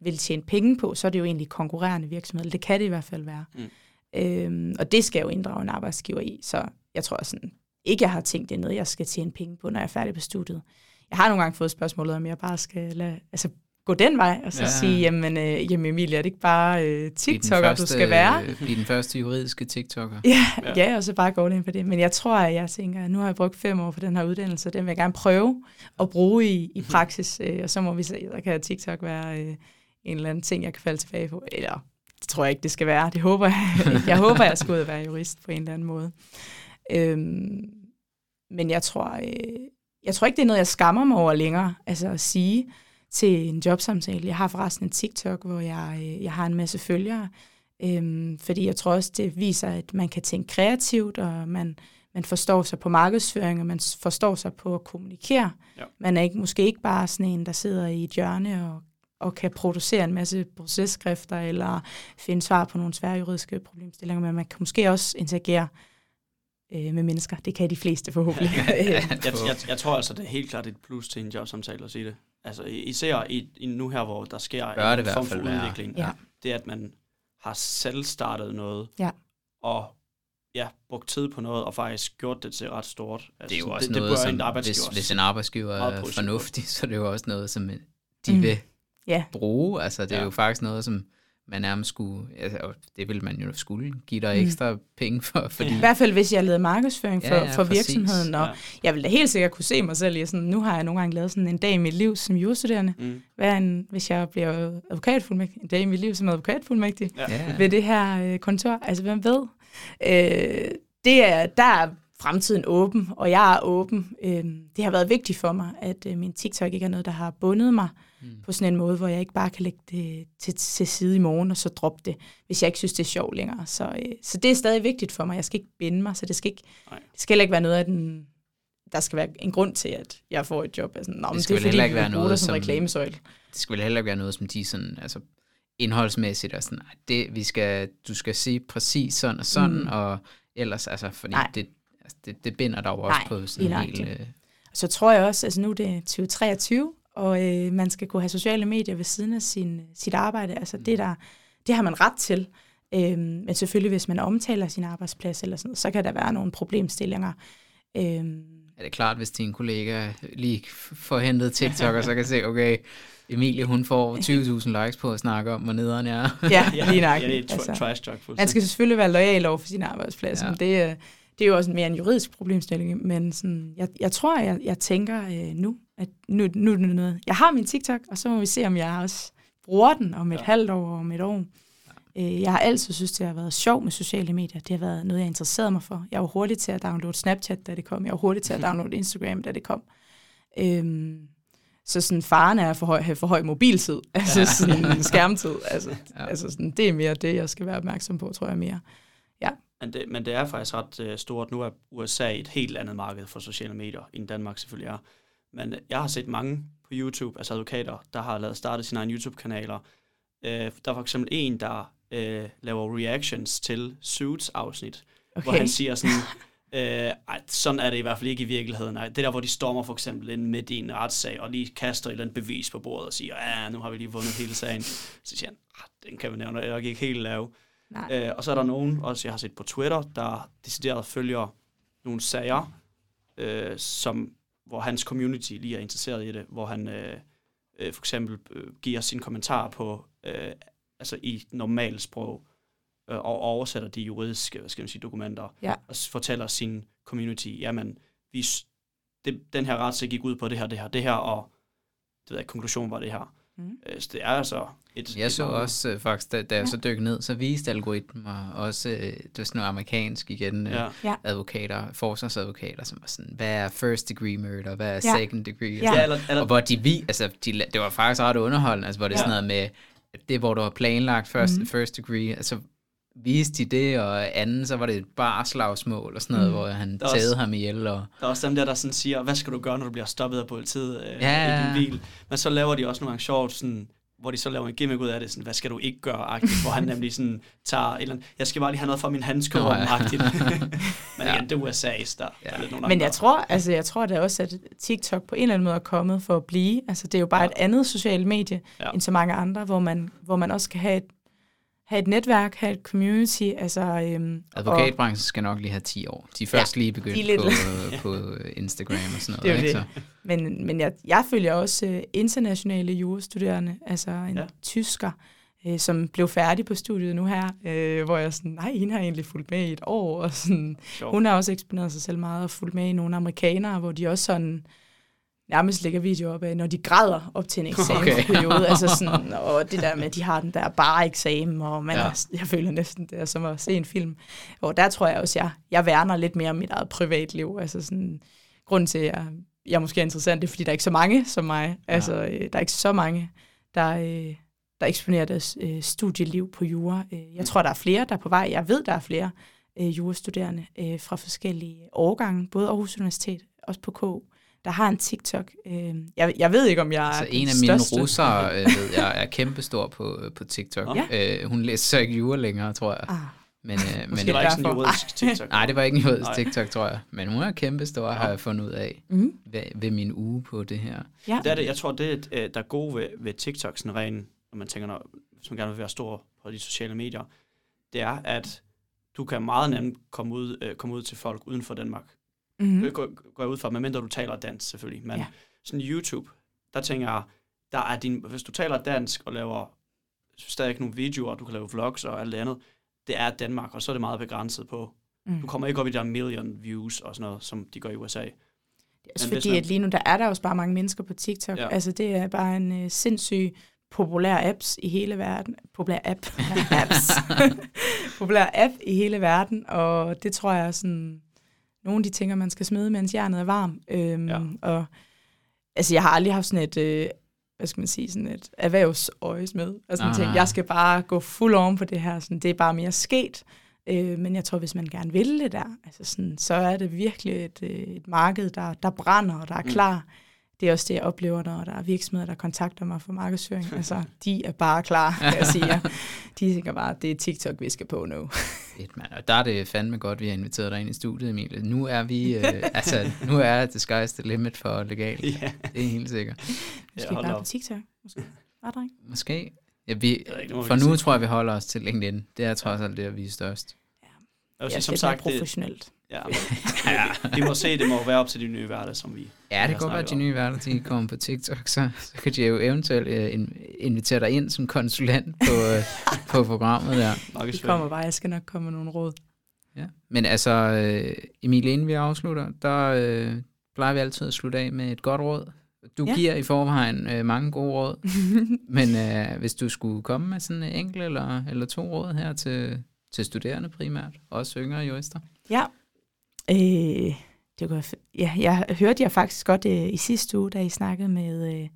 vil tjene penge på, så er det jo egentlig konkurrerende virksomheder. Det kan det i hvert fald være. Mm. Øhm, og det skal jeg jo inddrage en arbejdsgiver i. Så jeg tror sådan, ikke jeg har tænkt, det er noget, jeg skal tjene penge på, når jeg er færdig på studiet. Jeg har nogle gange fået spørgsmålet, om jeg bare skal lade, altså, gå den vej, og så ja. sige, jamen, øh, jamen Emilie, er det ikke bare øh, TikToker, første, du skal være? Øh, blive den første juridiske TikToker. Ja, ja. ja, og så bare gå ind på det. Men jeg tror, at jeg tænker, at nu har jeg brugt fem år på den her uddannelse, den vil jeg gerne prøve at bruge i, i mhm. praksis, øh, og så må vi se, der kan TikTok være øh, en eller anden ting, jeg kan falde tilbage på. Eller, det tror jeg ikke, det skal være. Det håber jeg. jeg håber, jeg skal ud og være jurist på en eller anden måde. Øhm, men jeg tror, øh, jeg tror ikke, det er noget, jeg skammer mig over længere, altså at sige til en jobsamtale. Jeg har forresten en TikTok, hvor jeg, øh, jeg har en masse følgere, øhm, fordi jeg tror også, det viser, at man kan tænke kreativt, og man, man forstår sig på markedsføring, og man forstår sig på at kommunikere. Ja. Man er ikke, måske ikke bare sådan en, der sidder i et hjørne og, og kan producere en masse processkrifter, eller finde svar på nogle svære juridiske problemstillinger, men man kan måske også interagere øh, med mennesker. Det kan de fleste forhåbentlig. jeg, jeg, jeg tror altså, det er helt klart et plus til en jobsamtale at sige det. Altså især i, i nu her, hvor der sker Bør en form for udvikling. Ja. Det er, at man har selv startet noget, ja. og ja, brugt tid på noget, og faktisk gjort det til ret stort. Altså, det er jo også det, noget, det som, en hvis, hvis en arbejdsgiver er fornuftig, så er det jo også noget, som de mm. vil ja. bruge. Altså, det er ja. jo faktisk noget, som man nærmest skulle, altså, det ville man jo skulle, give dig mm. ekstra mm. penge for. Fordi... I hvert fald, hvis jeg lavede markedsføring for, ja, ja, for virksomheden, og ja. jeg ville da helt sikkert kunne se mig selv i sådan, nu har jeg nogle gange lavet sådan en dag i mit liv som jurastuderende. Mm. Hvad en, hvis jeg bliver advokatfuldmægtig, en dag i mit liv som advokatfuldmægtig ja. ved det her øh, kontor. Altså, hvem ved? Øh, det er, der er fremtiden åben, og jeg er åben. Øh, det har været vigtigt for mig, at øh, min TikTok ikke er noget, der har bundet mig mm. på sådan en måde, hvor jeg ikke bare kan lægge det til, til side i morgen, og så droppe det, hvis jeg ikke synes, det er sjovt længere. Så, øh, så det er stadig vigtigt for mig. Jeg skal ikke binde mig, så det skal ikke, det skal ikke være noget af den der skal være en grund til, at jeg får et job. Altså, Nå, det skal det er fordi, ikke være noget som, reklamesøjle. Det skal vel heller ikke være noget, som de sådan, altså, indholdsmæssigt og sådan, det, vi skal, du skal sige præcis sådan og sådan, mm. og ellers, altså, fordi Nej. det, altså, det, det binder dig jo også Nej, på sådan en hel... Øh... Så tror jeg også, altså nu er det 2023, og øh, man skal kunne have sociale medier ved siden af sin, sit arbejde. Altså det, der, det har man ret til. Øh, men selvfølgelig, hvis man omtaler sin arbejdsplads eller sådan så kan der være nogle problemstillinger. Øh, er det klart, hvis din kollega lige får hentet TikTok, og så kan se, okay, Emilie, hun får 20.000 likes på at snakke om, hvor nederen er. ja, lige nok. Ja, det er altså, trash talk. Man skal selvfølgelig være lojal over for sin arbejdsplads, ja. men det, øh, det er jo også mere en juridisk problemstilling, men sådan, jeg, jeg tror, jeg, jeg tænker øh, nu, at nu, nu er det noget. Jeg har min TikTok, og så må vi se, om jeg også bruger den om et ja. halvt år og om et år. Ja. Øh, jeg har altid synes, det har været sjov med sociale medier. Det har været noget, jeg interesserede mig for. Jeg var hurtig til at downloade Snapchat, da det kom. Jeg var hurtig til at downloade Instagram, da det kom. Øhm, så sådan, faren er for høj, have for høj mobiltid, altså ja. sådan skærmtid. Altså, ja. altså sådan, det er mere det, jeg skal være opmærksom på, tror jeg mere. Ja. Men det, men det er faktisk ret uh, stort. Nu er USA et helt andet marked for sociale medier, end Danmark selvfølgelig er. Men jeg har set mange på YouTube, altså advokater, der har lavet startet sine egne YouTube-kanaler. Uh, der er for eksempel en, der uh, laver reactions til Suits-afsnit, okay. hvor han siger sådan, uh, sådan er det i hvert fald ikke i virkeligheden. Ej, det der, hvor de stormer for eksempel ind midt i en retssag, og lige kaster et eller andet bevis på bordet og siger, ja, nu har vi lige vundet hele sagen. Så siger han, den kan vi nævne, nok ikke helt lave. Øh, og så er der nogen, også jeg har set på Twitter, der decideret følger nogle sager, øh, som, hvor hans community lige er interesseret i det, hvor han øh, øh, for eksempel øh, giver sin kommentar på, øh, altså i normalt sprog, øh, og oversætter de juridiske hvad skal man sige, dokumenter, ja. og fortæller sin community, jamen, vi, det, den her retssag gik ud på det her, det her, det her, og det ved jeg, konklusionen var det her. Mm. Øh, så det er altså et... Jeg så et også uh, faktisk, da, da jeg ja. så dykkede ned, så viste algoritmer også, uh, det var sådan noget amerikansk igen, ja. uh, advokater, forsvarsadvokater, som var sådan, hvad er first degree murder, hvad er ja. second degree, ja. Ja, eller, eller, og hvor de vi, altså de, det var faktisk ret underholdende, altså hvor det er ja. sådan noget med, det hvor du har planlagt first, mm. first degree, altså viste de det, og anden, så var det et barslagsmål og sådan noget, mm. hvor han tagede ham ihjel. Og... Der er også dem der, der sådan siger, hvad skal du gøre, når du bliver stoppet af politiet øh, ja, i din bil? Men så laver de også nogle gange sjovt sådan hvor de så laver en gimmick ud af det, sådan, hvad skal du ikke gøre, agtigt, hvor han nemlig sådan tager et eller andet, jeg skal bare lige have noget fra min handske ja. agtigt. Men Ja. igen, det er USA's, der, Ja. der er lidt nogle Men andre. jeg tror, altså, jeg tror da også, at TikTok på en eller anden måde er kommet for at blive. Altså, det er jo bare Ja. et andet socialt medie ja. end så mange andre, hvor man, hvor man også kan have et, have et netværk, have et community. Altså, øhm, Advokatbranchen skal nok lige have 10 år. De er først lige begyndt lidt- på, på Instagram og sådan Det noget. jo ikke? det. Så, Men, men jeg, jeg følger også øh, internationale jurastuderende, altså en Ja. ja. tysker, øh, som blev færdig på studiet nu her, øh, hvor jeg sådan, nej, hende har egentlig fulgt med i et år, og sådan, hun har også eksponeret sig selv meget og fulgt med i nogle amerikanere, hvor de også sådan nærmest lægger videoer op af, når de græder op til en eksamensperiode. Okay. altså sådan, og det der med, at de har den der bare eksamen, og man Ja. ja. er, jeg føler næsten, det er som at se en film. Og der tror jeg også, jeg, jeg værner lidt mere om mit eget privatliv. Altså sådan, grunden til, at jeg, jeg måske er interessant, det er, fordi der er ikke så mange som mig. Altså, øh, der er ikke så mange, der, øh, der eksponerer deres øh, studieliv på jura. Jeg tror, der er flere, der er på vej. Jeg ved, der er flere øh, jurastuderende øh, fra forskellige årgange, både Aarhus Universitet, også på KU, der har en TikTok. Øh, jeg, jeg ved ikke, om jeg altså er en af mine russere, øh, ved jeg, er kæmpestor på, på TikTok. Ja. Øh, hun læser så ikke jura længere, tror jeg. Ah, Men, øh, men, det var ikke sådan en juridisk TikTok. nej, det var ikke en juridisk. TikTok, tror jeg. Men hun er kæmpestor, har jeg fundet ud af, mm, ved, ved min uge på det her. ja. Det er det, jeg tror, det øh, der er gode ved, ved TikTok, sådan ren, når man tænker, når, hvis man gerne vil være stor på de sociale medier, det er, at du kan meget nemt komme ud, øh, komme ud til folk uden for Danmark. Mm. Mm, Det går, går jeg ud fra, medmindre du taler dansk selvfølgelig. Men ja. Sådan YouTube, der tænker jeg, der er din, hvis du taler dansk og laver stadig nogle videoer, du kan lave vlogs og alt det andet, det er Danmark, og så er det meget begrænset på. mm. Du kommer ikke op i de der million views og sådan noget, som de gør i USA. Hvis fordi, man- at lige nu, der er der også bare mange mennesker på TikTok. Ja. Altså, det er bare en uh, sindssyg populær apps i hele verden. Populær app. apps. populær app i hele verden, og det tror jeg sådan nogle de ting, man skal smide, mens jernet er varm. Øhm, Ja. Og altså, jeg har aldrig haft sådan et, øh, hvad skal man sige, sådan et erhvervsøje med. Altså, Ah. tænkte, jeg skal bare gå fuld on på det her. Sådan, det er bare mere sket. Øh, men jeg tror, hvis man gerne vil det der, altså sådan, så er det virkelig et, øh, et marked, der, der brænder og der er Mm. klar. Det er også det, jeg oplever, når der er virksomheder, der kontakter mig for markedsføring. Altså, de er bare klar, kan jeg sige. De tænker bare, at det er TikTok, vi skal på nu. Fedt, mand. Og der er det fandme godt, vi har inviteret dig ind i studiet, Emilie. Nu er vi, øh, altså, nu er the sky's the limit for legal. Ja, Det er helt sikkert. Måske hold bare op. på TikTok. Måske. Der ikke? Måske. Ja, vi, for nu tror jeg, vi holder os til LinkedIn. Det er trods alt det, vi er størst. Jeg vil Ja, sige, som sagt, det, professionelt. ja, ja, vi må se, det må være op til de nye værter, som vi Ja, det kan godt være, at de nye værter, de kommer på TikTok, så, så kan de jo eventuelt øh, in, invitere dig ind som konsulent på, øh, på programmet der. De kommer bare, jeg skal nok komme med nogle råd. Ja. Men altså, øh, Emilie, inden vi afslutter, der øh, plejer vi altid at slutte af med et godt råd. Du ja. Ja. giver i forvejen øh, mange gode råd, men øh, hvis du skulle komme med sådan en enkelt eller, eller to råd her til, til studerende primært, også yngre jurister. Ja. Øh, det kunne jeg, ja, jeg hørte jeg faktisk godt øh, i sidste uge, da I snakkede med, øh,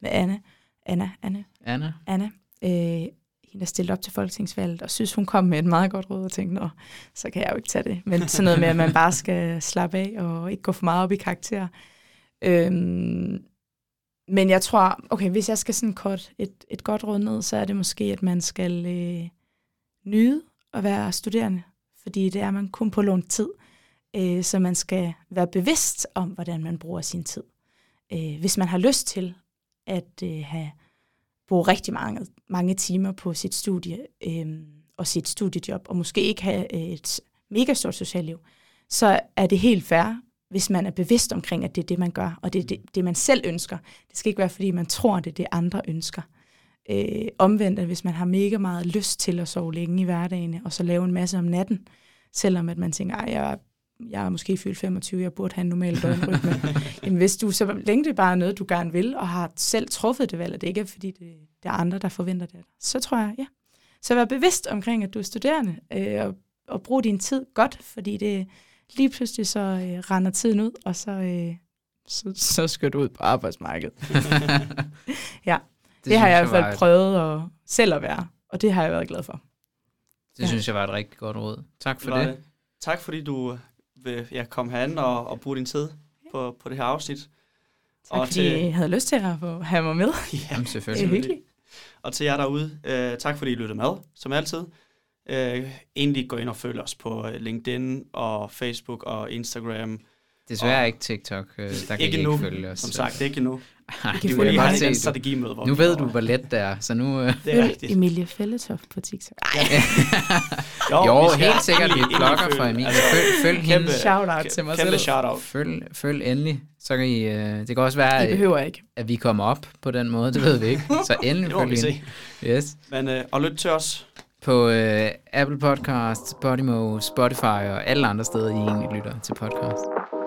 med Anne. Anna, Anne, Anna? Anna, øh, hende der stillede op til folketingsvalget, og synes, hun kom med et meget godt råd, og tænkte, Nå, så kan jeg jo ikke tage det. Men sådan noget med, at man bare skal slappe af, og ikke gå for meget op i karakter. Øhm, men jeg tror, okay, hvis jeg skal sådan kort et, et godt råd ned, så er det måske, at man skal øh, nyde at være studerende, fordi det er man kun på lånt tid. Øh, så man skal være bevidst om, hvordan man bruger sin tid. Øh, hvis man har lyst til at øh, have bruge rigtig mange, mange timer på sit studie øh, og sit studiejob, og måske ikke have øh, et mega stort socialt liv, så er det helt fair, hvis man er bevidst omkring, at det er det, man gør, og det er det, det man selv ønsker. Det skal ikke være, fordi man tror, det er det, andre ønsker. Øh, omvendt, at hvis man har mega meget lyst til at sove længe i hverdagen, og så lave en masse om natten, selvom at man tænker, at jeg, jeg er måske fyldt 25, jeg burde have en normal døgnrytme. Jamen, hvis du, så længe det bare er noget, du gerne vil, og har selv truffet det valg, og det ikke er, fordi det, det er andre, der forventer det, så tror jeg, ja. Så vær bevidst omkring, at du er studerende, øh, og, og brug din tid godt, fordi det lige pludselig så øh, render tiden ud, og så, øh, så, så skal du ud på arbejdsmarkedet. ja, det, det har jeg i hvert fald et, prøvet at, selv at være, og det har jeg været glad for. Det synes jeg var et rigtig godt råd. Tak for Var det. Tak fordi du vil ja, komme herhen og, og bruge din tid på, på det her afsnit. Tak Og fordi til- I havde lyst til at få, have mig med. Ja, Jamen Det er selvfølgelig. hyggeligt. Og til jer derude, øh, tak fordi I lyttede med, som altid. Øh, endelig gå ind og følg os på øh, LinkedIn og Facebook og Instagram. Desværre Og- ikke TikTok. Øh, der kan ikke I nu, ikke følge os. Som sagt, ikke nu. Ej, kan det Vi følge må vil lige jeg have godt en se. strategimøde. hvor Nu ved du, hvor let det er, så nu... Øh, Det er rigtigt. Emilie Fælletoft på TikTok. jo, vi skal helt sikkert, vi blogger for Emilie. altså, Følg, følg hende. kæmpe- Shout out til mig Kæmpe selv. shout-out. Følg, følg endelig. Så kan I, øh, det kan også være, I at, behøver ikke. at vi kommer op på den måde. Det ved vi ikke. Så endelig følg vi hende. se. Yes. Men, øh, og lyt til os. På øh, Apple Podcast, Podimo, Spotify og alle andre steder, I egentlig lytter til podcast.